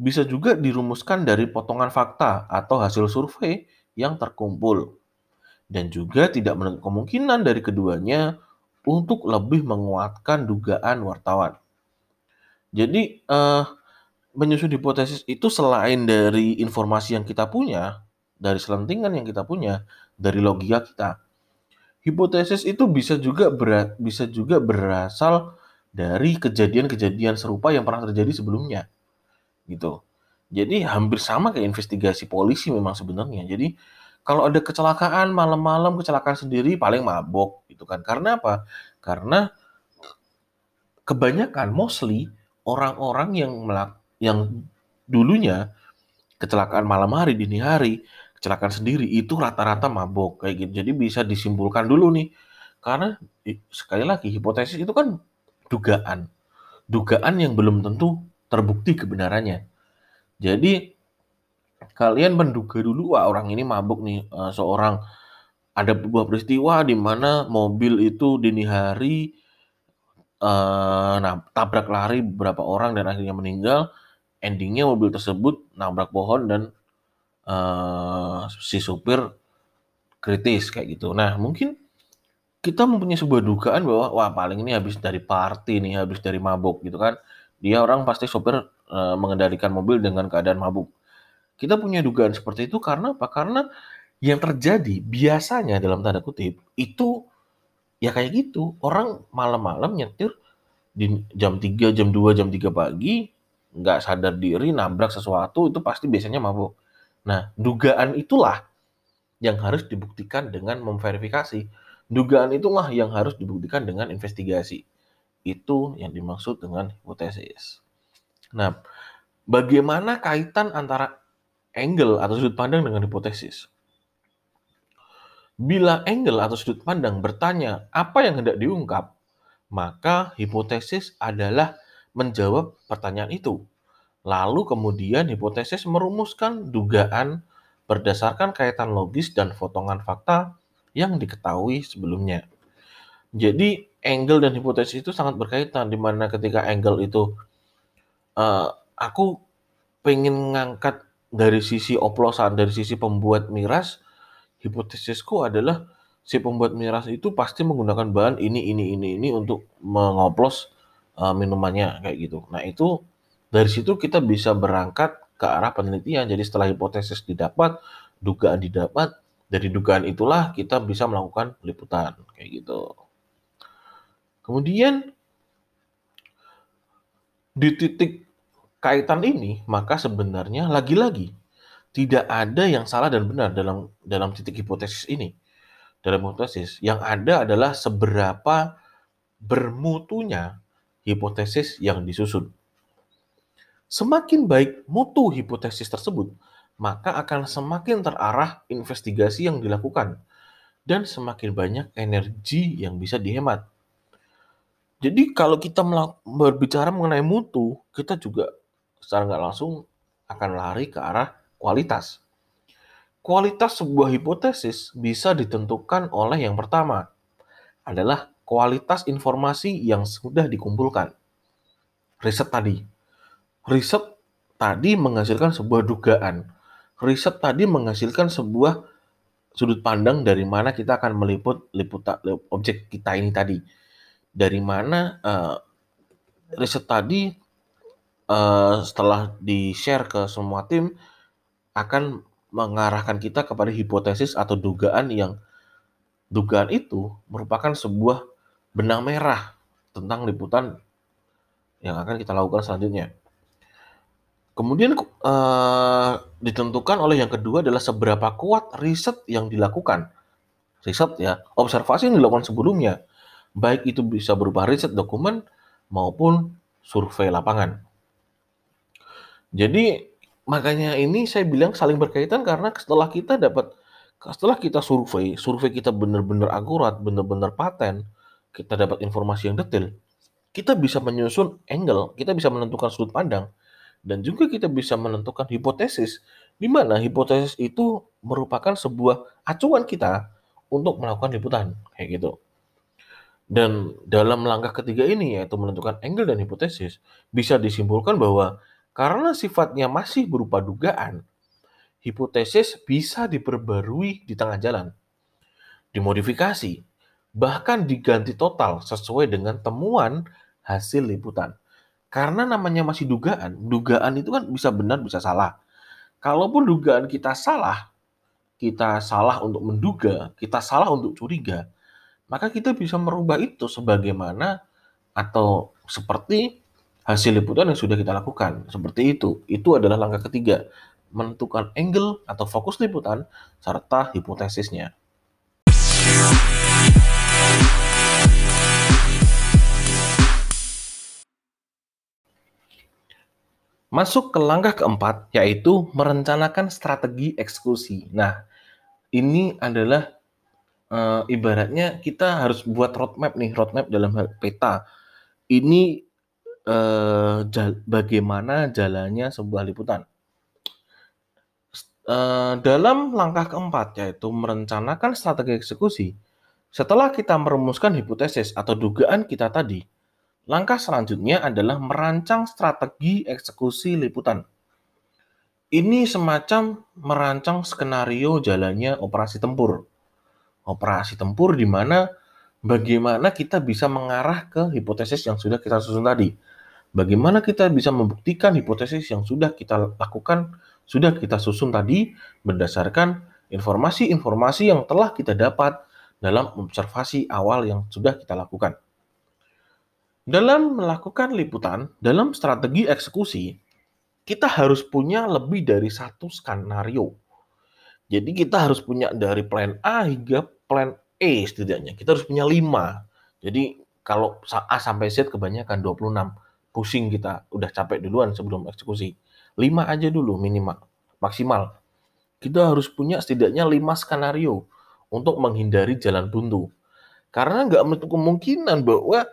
[SPEAKER 1] bisa juga dirumuskan dari potongan fakta atau hasil survei yang terkumpul. Dan juga tidak menutup kemungkinan dari keduanya untuk lebih menguatkan dugaan wartawan. Jadi, eh, menyusun hipotesis itu selain dari informasi yang kita punya, dari selentingan yang kita punya, dari logika kita. Hipotesis itu bisa juga ber, bisa juga berasal dari kejadian-kejadian serupa yang pernah terjadi sebelumnya gitu. Jadi hampir sama kayak investigasi polisi memang sebenarnya. Jadi kalau ada kecelakaan malam-malam kecelakaan sendiri paling mabok gitu kan. Karena apa? Karena kebanyakan mostly orang-orang yang melak yang dulunya kecelakaan malam hari dini hari kecelakaan sendiri itu rata-rata mabok kayak gitu. Jadi bisa disimpulkan dulu nih karena sekali lagi hipotesis itu kan dugaan. Dugaan yang belum tentu terbukti kebenarannya. Jadi kalian menduga dulu wah orang ini mabuk nih uh, seorang. Ada sebuah peristiwa di mana mobil itu dini hari uh, nah, tabrak lari beberapa orang dan akhirnya meninggal. Endingnya mobil tersebut nabrak pohon dan uh, si supir kritis kayak gitu. Nah mungkin kita mempunyai sebuah dugaan bahwa wah paling ini habis dari party nih, habis dari mabuk gitu kan. Dia orang pasti supir uh, mengendalikan mobil dengan keadaan mabuk. Kita punya dugaan seperti itu karena apa? Karena yang terjadi biasanya dalam tanda kutip itu ya kayak gitu. Orang malam-malam nyetir di jam 3, jam 2, jam 3 pagi nggak sadar diri nabrak sesuatu itu pasti biasanya mabuk. Nah, dugaan itulah yang harus dibuktikan dengan memverifikasi. Dugaan itulah yang harus dibuktikan dengan investigasi. Itu yang dimaksud dengan hipotesis. Nah, bagaimana kaitan antara angle atau sudut pandang dengan hipotesis? Bila angle atau sudut pandang bertanya apa yang hendak diungkap, maka hipotesis adalah menjawab pertanyaan itu. Lalu kemudian hipotesis merumuskan dugaan berdasarkan kaitan logis dan potongan fakta yang diketahui sebelumnya. Jadi angle dan hipotesis itu sangat berkaitan di mana ketika angle itu uh, aku pengen ngangkat dari sisi oplosan dari sisi pembuat miras hipotesisku adalah si pembuat miras itu pasti menggunakan bahan ini ini ini ini untuk mengoplos uh, minumannya kayak gitu. Nah, itu dari situ kita bisa berangkat ke arah penelitian. Jadi setelah hipotesis didapat, dugaan didapat, dari dugaan itulah kita bisa melakukan peliputan kayak gitu. Kemudian di titik kaitan ini, maka sebenarnya lagi-lagi tidak ada yang salah dan benar dalam dalam titik hipotesis ini. Dalam hipotesis yang ada adalah seberapa bermutunya hipotesis yang disusun. Semakin baik mutu hipotesis tersebut, maka akan semakin terarah investigasi yang dilakukan dan semakin banyak energi yang bisa dihemat. Jadi kalau kita berbicara mengenai mutu, kita juga secara nggak langsung akan lari ke arah kualitas. Kualitas sebuah hipotesis bisa ditentukan oleh yang pertama adalah kualitas informasi yang sudah dikumpulkan. Riset tadi. Riset tadi menghasilkan sebuah dugaan. Riset tadi menghasilkan sebuah sudut pandang dari mana kita akan meliput liput objek kita ini tadi. Dari mana uh, riset tadi uh, setelah di-share ke semua tim akan mengarahkan kita kepada hipotesis atau dugaan yang dugaan itu merupakan sebuah benang merah tentang liputan yang akan kita lakukan selanjutnya. Kemudian uh, ditentukan oleh yang kedua adalah seberapa kuat riset yang dilakukan. Riset ya, observasi yang dilakukan sebelumnya. Baik itu bisa berupa riset dokumen maupun survei lapangan. Jadi makanya ini saya bilang saling berkaitan karena setelah kita dapat setelah kita survei, survei kita benar-benar akurat, benar-benar paten, kita dapat informasi yang detail, kita bisa menyusun angle, kita bisa menentukan sudut pandang, dan juga kita bisa menentukan hipotesis, di mana hipotesis itu merupakan sebuah acuan kita untuk melakukan liputan, kayak gitu. Dan dalam langkah ketiga ini, yaitu menentukan angle dan hipotesis, bisa disimpulkan bahwa karena sifatnya masih berupa dugaan, hipotesis bisa diperbarui di tengah jalan, dimodifikasi, bahkan diganti total sesuai dengan temuan hasil liputan. Karena namanya masih dugaan, dugaan itu kan bisa benar bisa salah. Kalaupun dugaan kita salah, kita salah untuk menduga, kita salah untuk curiga, maka kita bisa merubah itu sebagaimana atau seperti hasil liputan yang sudah kita lakukan. Seperti itu. Itu adalah langkah ketiga. Menentukan angle atau fokus liputan serta hipotesisnya. Masuk ke langkah keempat, yaitu merencanakan strategi eksekusi. Nah, ini adalah uh, ibaratnya kita harus buat roadmap nih, roadmap dalam hal peta. Ini uh, jal bagaimana jalannya sebuah liputan. Uh, dalam langkah keempat, yaitu merencanakan strategi eksekusi, setelah kita merumuskan hipotesis atau dugaan kita tadi, Langkah selanjutnya adalah merancang strategi eksekusi liputan. Ini semacam merancang skenario jalannya operasi tempur. Operasi tempur di mana bagaimana kita bisa mengarah ke hipotesis yang sudah kita susun tadi. Bagaimana kita bisa membuktikan hipotesis yang sudah kita lakukan, sudah kita susun tadi berdasarkan informasi-informasi yang telah kita dapat dalam observasi awal yang sudah kita lakukan. Dalam melakukan liputan, dalam strategi eksekusi, kita harus punya lebih dari satu skenario. Jadi kita harus punya dari plan A hingga plan E setidaknya. Kita harus punya 5. Jadi kalau A sampai Z kebanyakan 26. Pusing kita, udah capek duluan sebelum eksekusi. 5 aja dulu minimal, maksimal. Kita harus punya setidaknya 5 skenario untuk menghindari jalan buntu. Karena nggak menutup kemungkinan bahwa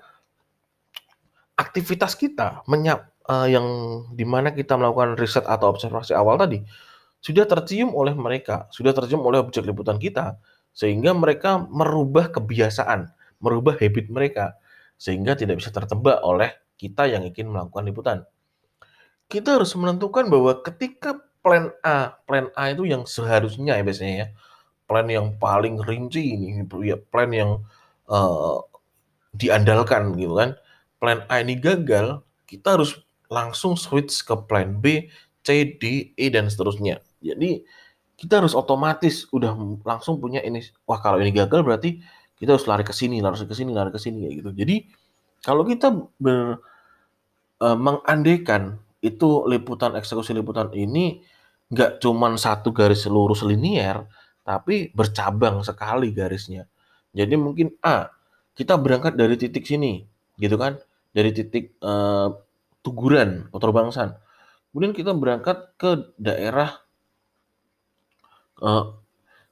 [SPEAKER 1] aktivitas kita menyap uh, yang di mana kita melakukan riset atau observasi awal tadi sudah tercium oleh mereka, sudah tercium oleh objek liputan kita, sehingga mereka merubah kebiasaan, merubah habit mereka, sehingga tidak bisa tertebak oleh kita yang ingin melakukan liputan. Kita harus menentukan bahwa ketika plan A, plan A itu yang seharusnya ya biasanya ya, plan yang paling rinci ini, ya plan yang uh, diandalkan gitu kan plan A ini gagal, kita harus langsung switch ke plan B, C, D, E, dan seterusnya. Jadi kita harus otomatis udah langsung punya ini. Wah kalau ini gagal berarti kita harus lari ke sini, lari ke sini, lari ke sini kayak gitu. Jadi kalau kita ber, uh, mengandaikan itu liputan eksekusi liputan ini nggak cuma satu garis lurus linier, tapi bercabang sekali garisnya. Jadi mungkin A, kita berangkat dari titik sini, gitu kan? Dari titik uh, Tuguran atau Bangsan. Kemudian kita berangkat ke daerah uh,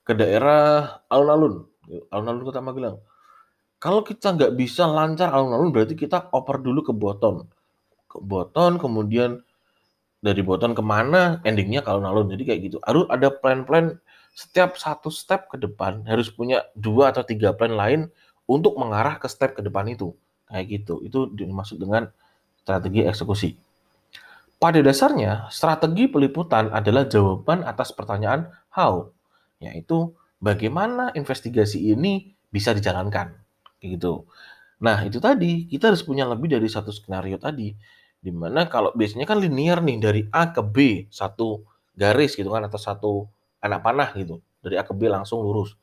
[SPEAKER 1] ke daerah alun-alun, alun-alun Kota Magelang. Kalau kita nggak bisa lancar alun-alun, berarti kita oper dulu ke Boton. Ke Boton, kemudian dari Boton ke mana, endingnya ke alun-alun. Jadi kayak gitu. Harus ada plan-plan setiap satu step ke depan harus punya dua atau tiga plan lain untuk mengarah ke step ke depan itu. Kayak gitu. Itu dimaksud dengan strategi eksekusi. Pada dasarnya, strategi peliputan adalah jawaban atas pertanyaan how, yaitu bagaimana investigasi ini bisa dijalankan. Gitu. Nah, itu tadi kita harus punya lebih dari satu skenario tadi. Di mana kalau biasanya kan linear nih dari A ke B satu garis gitu kan atau satu anak panah gitu. Dari A ke B langsung lurus.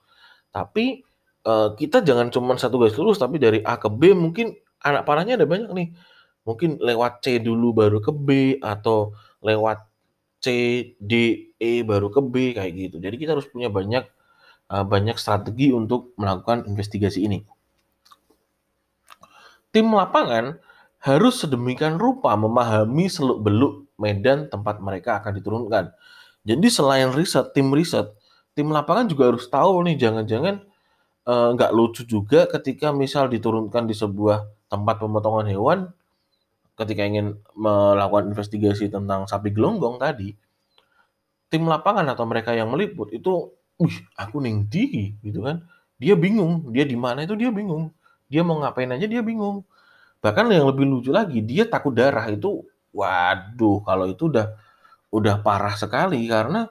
[SPEAKER 1] Tapi uh, kita jangan cuma satu garis lurus tapi dari A ke B mungkin anak panahnya ada banyak nih. Mungkin lewat C dulu baru ke B atau lewat C, D, E baru ke B kayak gitu. Jadi kita harus punya banyak uh, banyak strategi untuk melakukan investigasi ini. Tim lapangan harus sedemikian rupa memahami seluk-beluk medan tempat mereka akan diturunkan. Jadi selain riset, tim riset, tim lapangan juga harus tahu nih jangan-jangan Eh, nggak lucu juga ketika misal diturunkan di sebuah tempat pemotongan hewan ketika ingin melakukan investigasi tentang sapi gelonggong tadi, tim lapangan atau mereka yang meliput itu, wih aku ning di gitu kan, dia bingung, dia di mana itu dia bingung, dia mau ngapain aja dia bingung. Bahkan yang lebih lucu lagi, dia takut darah itu, waduh kalau itu udah udah parah sekali karena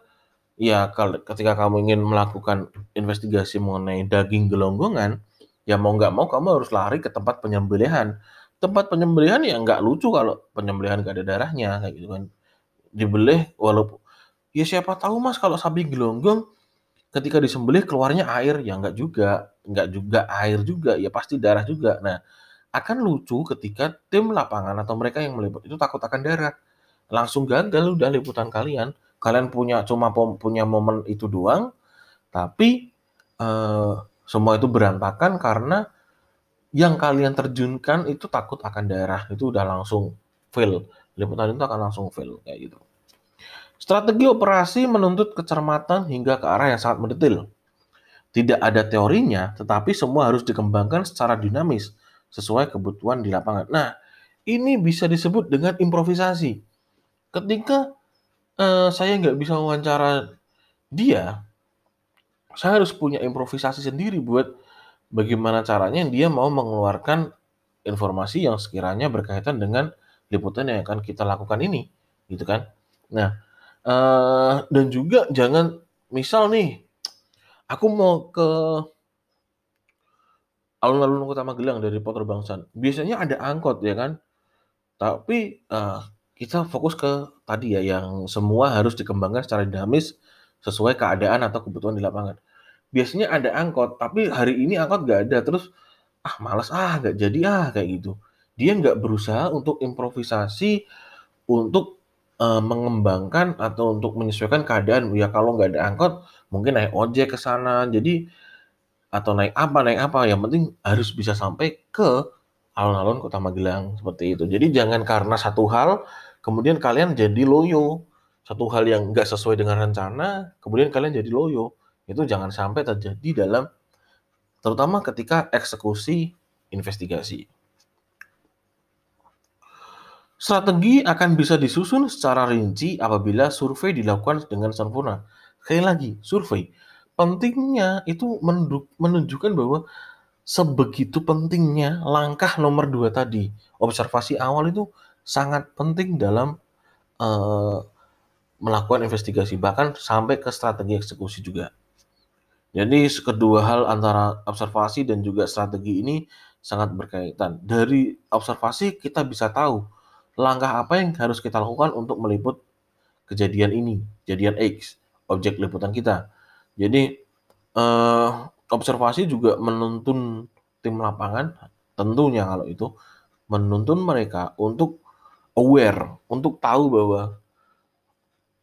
[SPEAKER 1] Ya, kalau ketika kamu ingin melakukan investigasi mengenai daging gelonggongan, ya mau nggak mau kamu harus lari ke tempat penyembelihan. Tempat penyembelihan ya nggak lucu kalau penyembelihan nggak ada darahnya, kayak gitu kan. Dibelih walaupun ya siapa tahu Mas kalau sapi gelonggong ketika disembelih keluarnya air, ya nggak juga, nggak juga air juga, ya pasti darah juga. Nah, akan lucu ketika tim lapangan atau mereka yang meliput itu takut akan darah. Langsung gagal udah liputan kalian kalian punya cuma punya momen itu doang, tapi uh, semua itu berantakan karena yang kalian terjunkan itu takut akan daerah itu udah langsung fail, liputan itu akan langsung fail kayak gitu. Strategi operasi menuntut kecermatan hingga ke arah yang sangat mendetail. Tidak ada teorinya, tetapi semua harus dikembangkan secara dinamis sesuai kebutuhan di lapangan. Nah, ini bisa disebut dengan improvisasi. Ketika uh, saya nggak bisa wawancara dia, saya harus punya improvisasi sendiri buat bagaimana caranya dia mau mengeluarkan informasi yang sekiranya berkaitan dengan liputan yang akan kita lakukan ini, gitu kan? Nah, uh, dan juga jangan misal nih Aku mau ke alun-alun Kota Magelang dari Potor Bangsan. Biasanya ada angkot ya kan, tapi uh, kita fokus ke tadi ya yang semua harus dikembangkan secara dinamis sesuai keadaan atau kebutuhan di lapangan. Biasanya ada angkot, tapi hari ini angkot nggak ada, terus ah malas ah nggak jadi ah kayak gitu. Dia nggak berusaha untuk improvisasi untuk uh, mengembangkan atau untuk menyesuaikan keadaan. Ya kalau nggak ada angkot, mungkin naik ojek ke sana. Jadi atau naik apa naik apa, yang penting harus bisa sampai ke alun-alun Kota Magelang seperti itu. Jadi jangan karena satu hal kemudian kalian jadi loyo. Satu hal yang nggak sesuai dengan rencana, kemudian kalian jadi loyo. Itu jangan sampai terjadi dalam terutama ketika eksekusi investigasi. Strategi akan bisa disusun secara rinci apabila survei dilakukan dengan sempurna. Sekali lagi, survei. Pentingnya itu menunjukkan bahwa sebegitu pentingnya langkah nomor dua tadi. Observasi awal itu sangat penting dalam uh, melakukan investigasi, bahkan sampai ke strategi eksekusi juga. Jadi kedua hal antara observasi dan juga strategi ini sangat berkaitan. Dari observasi kita bisa tahu langkah apa yang harus kita lakukan untuk meliput kejadian ini, kejadian X, objek liputan kita. Jadi eh, observasi juga menuntun tim lapangan, tentunya kalau itu menuntun mereka untuk aware, untuk tahu bahwa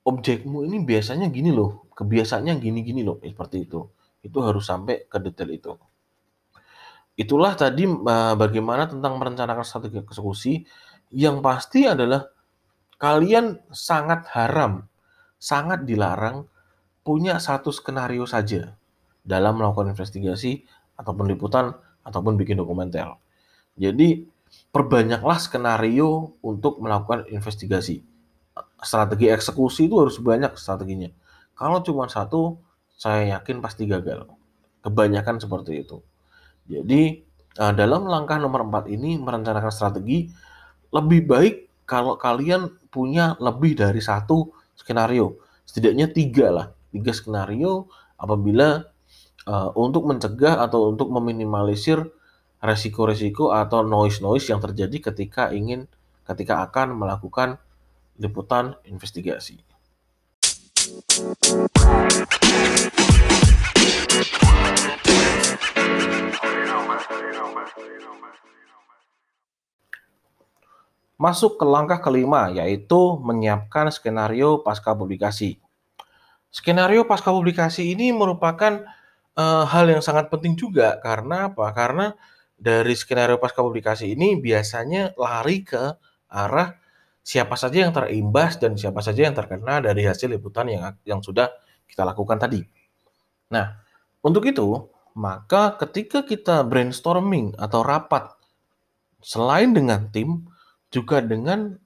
[SPEAKER 1] objekmu ini biasanya gini loh, kebiasaannya gini-gini loh, seperti itu. Itu harus sampai ke detail itu. Itulah tadi uh, bagaimana tentang merencanakan strategi eksekusi yang pasti adalah kalian sangat haram, sangat dilarang punya satu skenario saja dalam melakukan investigasi ataupun liputan ataupun bikin dokumenter. Jadi perbanyaklah skenario untuk melakukan investigasi. Strategi eksekusi itu harus banyak strateginya. Kalau cuma satu, saya yakin pasti gagal. Kebanyakan seperti itu. Jadi eh, dalam langkah nomor 4 ini merencanakan strategi lebih baik kalau kalian punya lebih dari satu skenario, setidaknya tiga lah, tiga skenario apabila uh, untuk mencegah atau untuk meminimalisir resiko-resiko atau noise-noise yang terjadi ketika ingin ketika akan melakukan liputan investigasi. Masuk ke langkah kelima, yaitu menyiapkan skenario pasca publikasi. Skenario pasca publikasi ini merupakan uh, hal yang sangat penting juga karena apa? Karena dari skenario pasca publikasi ini biasanya lari ke arah siapa saja yang terimbas dan siapa saja yang terkena dari hasil liputan yang yang sudah kita lakukan tadi. Nah, untuk itu, maka ketika kita brainstorming atau rapat selain dengan tim, juga dengan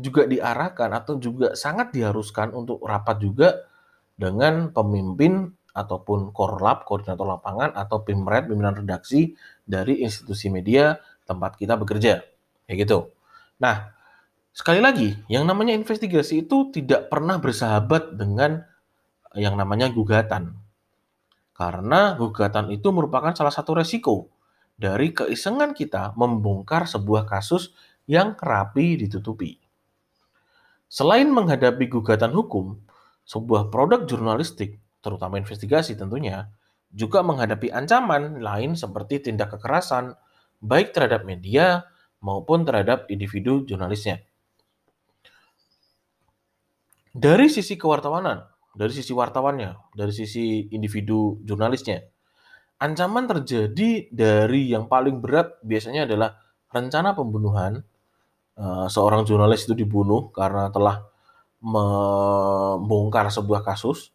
[SPEAKER 1] juga diarahkan atau juga sangat diharuskan untuk rapat juga dengan pemimpin ataupun korlap, koordinator lapangan atau pimret, pimpinan redaksi dari institusi media tempat kita bekerja. Kayak gitu. Nah, sekali lagi, yang namanya investigasi itu tidak pernah bersahabat dengan yang namanya gugatan. Karena gugatan itu merupakan salah satu resiko dari keisengan kita membongkar sebuah kasus yang rapi ditutupi. Selain menghadapi gugatan hukum, sebuah produk jurnalistik, terutama investigasi tentunya, juga menghadapi ancaman lain seperti tindak kekerasan, baik terhadap media maupun terhadap individu jurnalisnya. Dari sisi kewartawanan, dari sisi wartawannya, dari sisi individu jurnalisnya, ancaman terjadi dari yang paling berat biasanya adalah rencana pembunuhan, uh, seorang jurnalis itu dibunuh karena telah membongkar sebuah kasus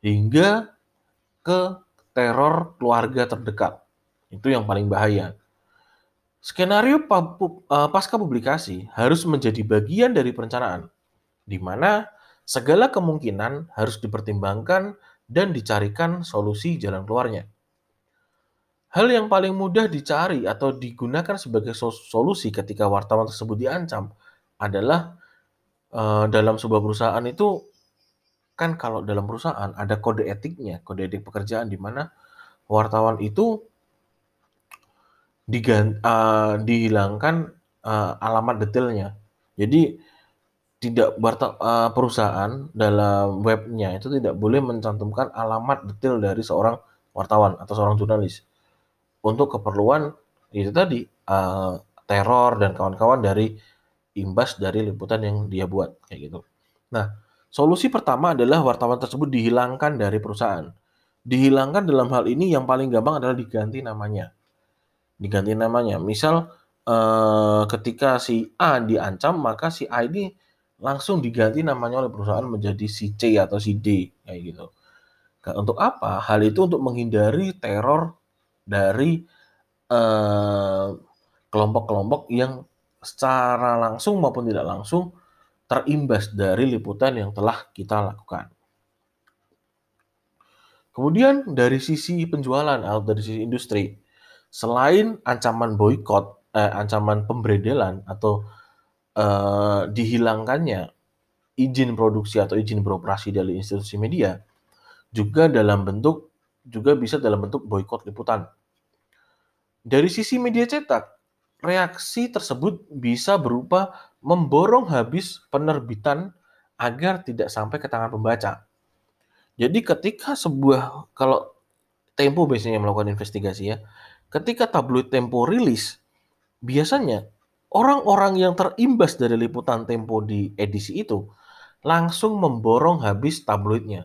[SPEAKER 1] hingga ke teror keluarga terdekat. Itu yang paling bahaya. Skenario uh, pasca publikasi harus menjadi bagian dari perencanaan, di mana segala kemungkinan harus dipertimbangkan dan dicarikan solusi jalan keluarnya. Hal yang paling mudah dicari atau digunakan sebagai solusi ketika wartawan tersebut diancam adalah uh, dalam sebuah perusahaan itu kan kalau dalam perusahaan ada kode etiknya, kode etik pekerjaan di mana wartawan itu digan, uh, dihilangkan uh, alamat detailnya. Jadi tidak uh, perusahaan dalam webnya itu tidak boleh mencantumkan alamat detail dari seorang wartawan atau seorang jurnalis untuk keperluan itu tadi uh, teror dan kawan-kawan dari imbas dari liputan yang dia buat kayak gitu. Nah, solusi pertama adalah wartawan tersebut dihilangkan dari perusahaan. Dihilangkan dalam hal ini yang paling gampang adalah diganti namanya. Diganti namanya. Misal uh, ketika si A diancam, maka si A ini langsung diganti namanya oleh perusahaan menjadi si C atau si D kayak gitu. Nah, untuk apa? Hal itu untuk menghindari teror dari eh, kelompok-kelompok yang secara langsung maupun tidak langsung terimbas dari liputan yang telah kita lakukan. Kemudian dari sisi penjualan atau dari sisi industri, selain ancaman boykot, eh, ancaman pemberedelan atau eh, dihilangkannya izin produksi atau izin beroperasi dari institusi media, juga dalam bentuk juga bisa dalam bentuk boykot liputan. Dari sisi media cetak, reaksi tersebut bisa berupa memborong habis penerbitan agar tidak sampai ke tangan pembaca. Jadi ketika sebuah kalau Tempo biasanya melakukan investigasi ya, ketika tabloid Tempo rilis, biasanya orang-orang yang terimbas dari liputan Tempo di edisi itu langsung memborong habis tabloidnya.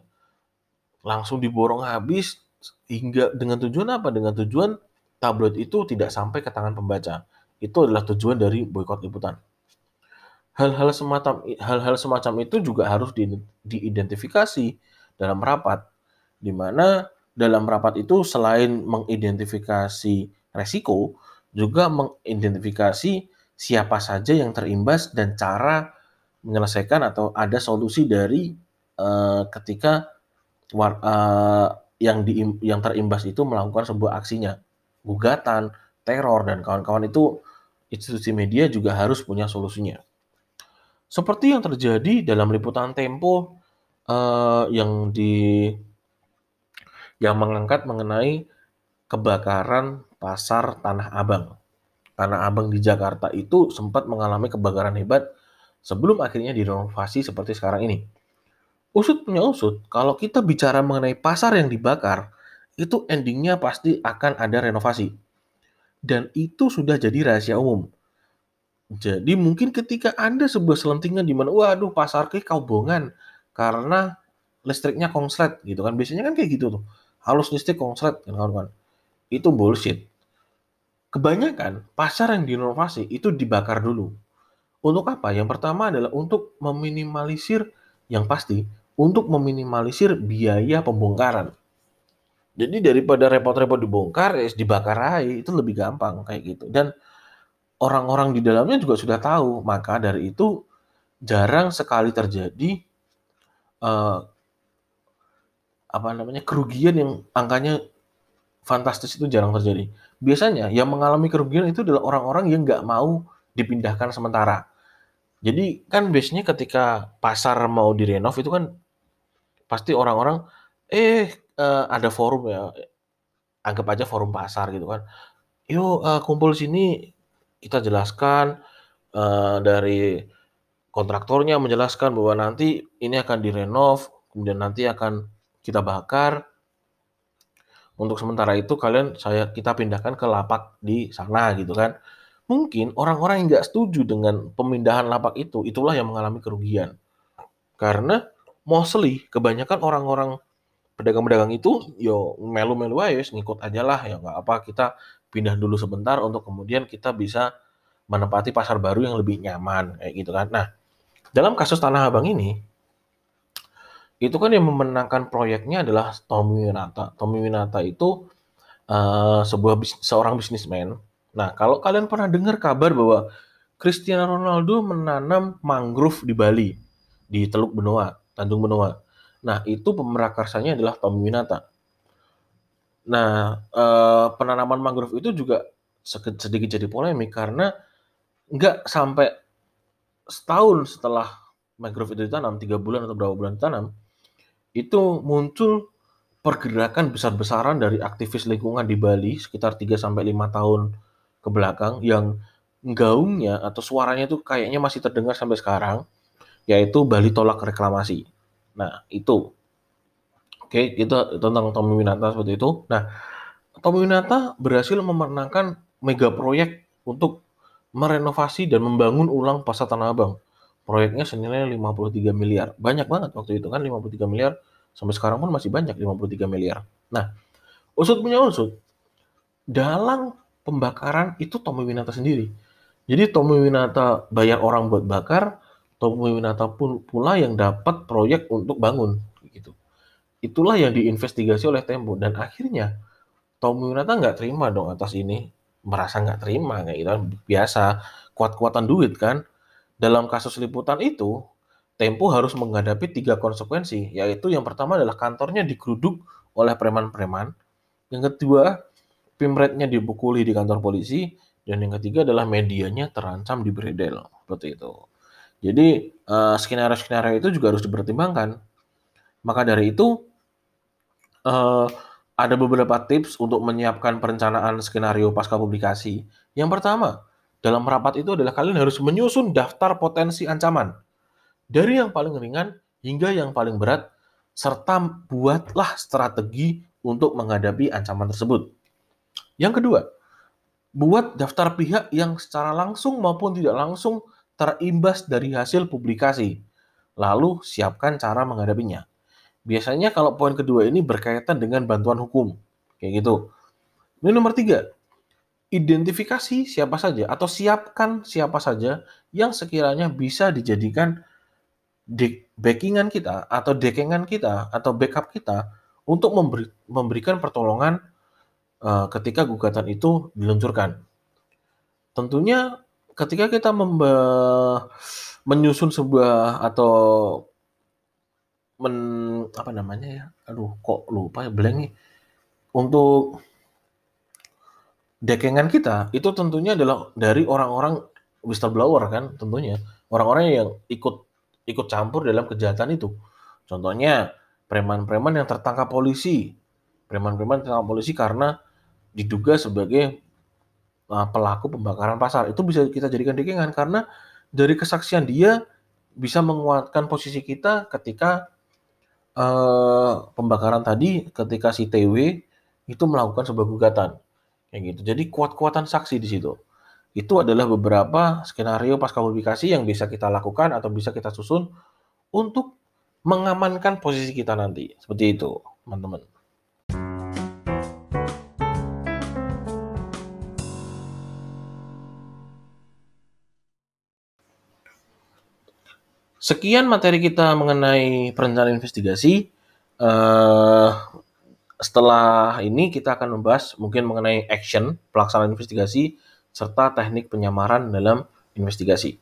[SPEAKER 1] Langsung diborong habis hingga dengan tujuan apa? Dengan tujuan tabloid itu tidak sampai ke tangan pembaca. Itu adalah tujuan dari boykot liputan. Hal-hal semacam hal-hal semacam itu juga harus di, diidentifikasi dalam rapat, di mana dalam rapat itu selain mengidentifikasi resiko, juga mengidentifikasi siapa saja yang terimbas dan cara menyelesaikan atau ada solusi dari uh, ketika war, uh, yang di yang terimbas itu melakukan sebuah aksinya gugatan, teror, dan kawan-kawan itu institusi media juga harus punya solusinya. Seperti yang terjadi dalam liputan Tempo uh, yang di yang mengangkat mengenai kebakaran pasar Tanah Abang. Tanah Abang di Jakarta itu sempat mengalami kebakaran hebat sebelum akhirnya direnovasi seperti sekarang ini. Usut punya usut, kalau kita bicara mengenai pasar yang dibakar, itu endingnya pasti akan ada renovasi. Dan itu sudah jadi rahasia umum. Jadi mungkin ketika Anda sebuah selentingan di mana, waduh pasar ke kaubongan karena listriknya konslet gitu kan. Biasanya kan kayak gitu tuh. Halus listrik konslet kan kawan-kawan. Itu bullshit. Kebanyakan pasar yang direnovasi itu dibakar dulu. Untuk apa? Yang pertama adalah untuk meminimalisir yang pasti untuk meminimalisir biaya pembongkaran. Jadi daripada repot-repot dibongkar, ya dibakar aja, itu lebih gampang kayak gitu. Dan orang-orang di dalamnya juga sudah tahu, maka dari itu jarang sekali terjadi uh, apa namanya kerugian yang angkanya fantastis itu jarang terjadi. Biasanya yang mengalami kerugian itu adalah orang-orang yang nggak mau dipindahkan sementara. Jadi kan biasanya ketika pasar mau direnov itu kan pasti orang-orang eh uh, ada forum ya, anggap aja forum pasar gitu kan. "Yuk, uh, kumpul sini, kita jelaskan," uh, dari kontraktornya menjelaskan bahwa nanti ini akan direnov, kemudian nanti akan kita bakar. Untuk sementara itu kalian saya kita pindahkan ke lapak di sana gitu kan. Mungkin orang-orang yang nggak setuju dengan pemindahan lapak itu, itulah yang mengalami kerugian. Karena mostly kebanyakan orang-orang pedagang-pedagang itu yo melu-melu aja ngikut aja lah ya nggak apa kita pindah dulu sebentar untuk kemudian kita bisa menempati pasar baru yang lebih nyaman kayak gitu kan. Nah, dalam kasus Tanah Abang ini itu kan yang memenangkan proyeknya adalah Tommy Winata. Tommy Winata itu uh, sebuah bis, seorang bisnismen. Nah, kalau kalian pernah dengar kabar bahwa Cristiano Ronaldo menanam mangrove di Bali, di Teluk Benoa, Tanjung Benoa. Nah, itu pemerakarsanya adalah Tommy Winata. Nah, uh, penanaman mangrove itu juga sedikit jadi polemik karena nggak sampai setahun setelah mangrove itu ditanam, tiga bulan atau berapa bulan ditanam, itu muncul pergerakan besar-besaran dari aktivis lingkungan di Bali sekitar 3 sampai 5 tahun ke belakang yang gaungnya atau suaranya itu kayaknya masih terdengar sampai sekarang yaitu Bali tolak reklamasi. Nah, itu. Oke, itu tentang Tommy Winata seperti itu. Nah, Tommy Winata berhasil memenangkan mega proyek untuk merenovasi dan membangun ulang Pasar Tanah Abang. Proyeknya senilai 53 miliar. Banyak banget waktu itu kan 53 miliar. Sampai sekarang pun masih banyak 53 miliar. Nah, usut punya usut. Dalam pembakaran itu Tommy Winata sendiri. Jadi Tommy Winata bayar orang buat bakar, Pun pula yang dapat proyek untuk bangun gitu. Itulah yang diinvestigasi oleh Tempo dan akhirnya Tommy Winata nggak terima dong atas ini, merasa nggak terima kayak gitu biasa kuat-kuatan duit kan. Dalam kasus liputan itu, Tempo harus menghadapi tiga konsekuensi, yaitu yang pertama adalah kantornya digeruduk oleh preman-preman, yang kedua pimretnya dibukuli di kantor polisi, dan yang ketiga adalah medianya terancam di bredel, seperti itu. Jadi uh, skenario-skenario itu juga harus dipertimbangkan. Maka dari itu uh, ada beberapa tips untuk menyiapkan perencanaan skenario pasca publikasi. Yang pertama, dalam rapat itu adalah kalian harus menyusun daftar potensi ancaman. Dari yang paling ringan hingga yang paling berat, serta buatlah strategi untuk menghadapi ancaman tersebut. Yang kedua, buat daftar pihak yang secara langsung maupun tidak langsung terimbas dari hasil publikasi. Lalu siapkan cara menghadapinya. Biasanya kalau poin kedua ini berkaitan dengan bantuan hukum. Kayak gitu. Ini nomor tiga, identifikasi siapa saja atau siapkan siapa saja yang sekiranya bisa dijadikan backingan kita atau dekengan kita atau backup kita untuk memberi, memberikan pertolongan uh, ketika gugatan itu diluncurkan. Tentunya ketika kita menyusun sebuah atau men apa namanya ya, aduh kok lupa ya blank nih. Untuk dekengan kita itu tentunya adalah dari orang-orang whistleblower kan tentunya. Orang-orang yang ikut ikut campur dalam kejahatan itu. Contohnya preman-preman yang tertangkap polisi. Preman-preman tertangkap polisi karena diduga sebagai pelaku pembakaran pasar itu bisa kita jadikan dekengan karena dari kesaksian dia bisa menguatkan posisi kita ketika uh, pembakaran tadi ketika si TW itu melakukan sebuah gugatan Kayak gitu. Jadi kuat-kuatan saksi di situ. Itu adalah beberapa skenario pasca publikasi yang bisa kita lakukan atau bisa kita susun untuk mengamankan posisi kita nanti. Seperti itu, teman-teman. Sekian materi kita mengenai perencanaan investigasi. Uh, setelah ini kita akan membahas mungkin mengenai action, pelaksanaan investigasi, serta teknik penyamaran dalam investigasi.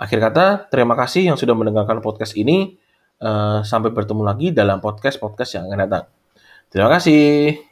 [SPEAKER 1] Akhir kata, terima kasih yang sudah mendengarkan podcast ini. Uh, sampai bertemu lagi dalam podcast-podcast yang akan datang. Terima kasih.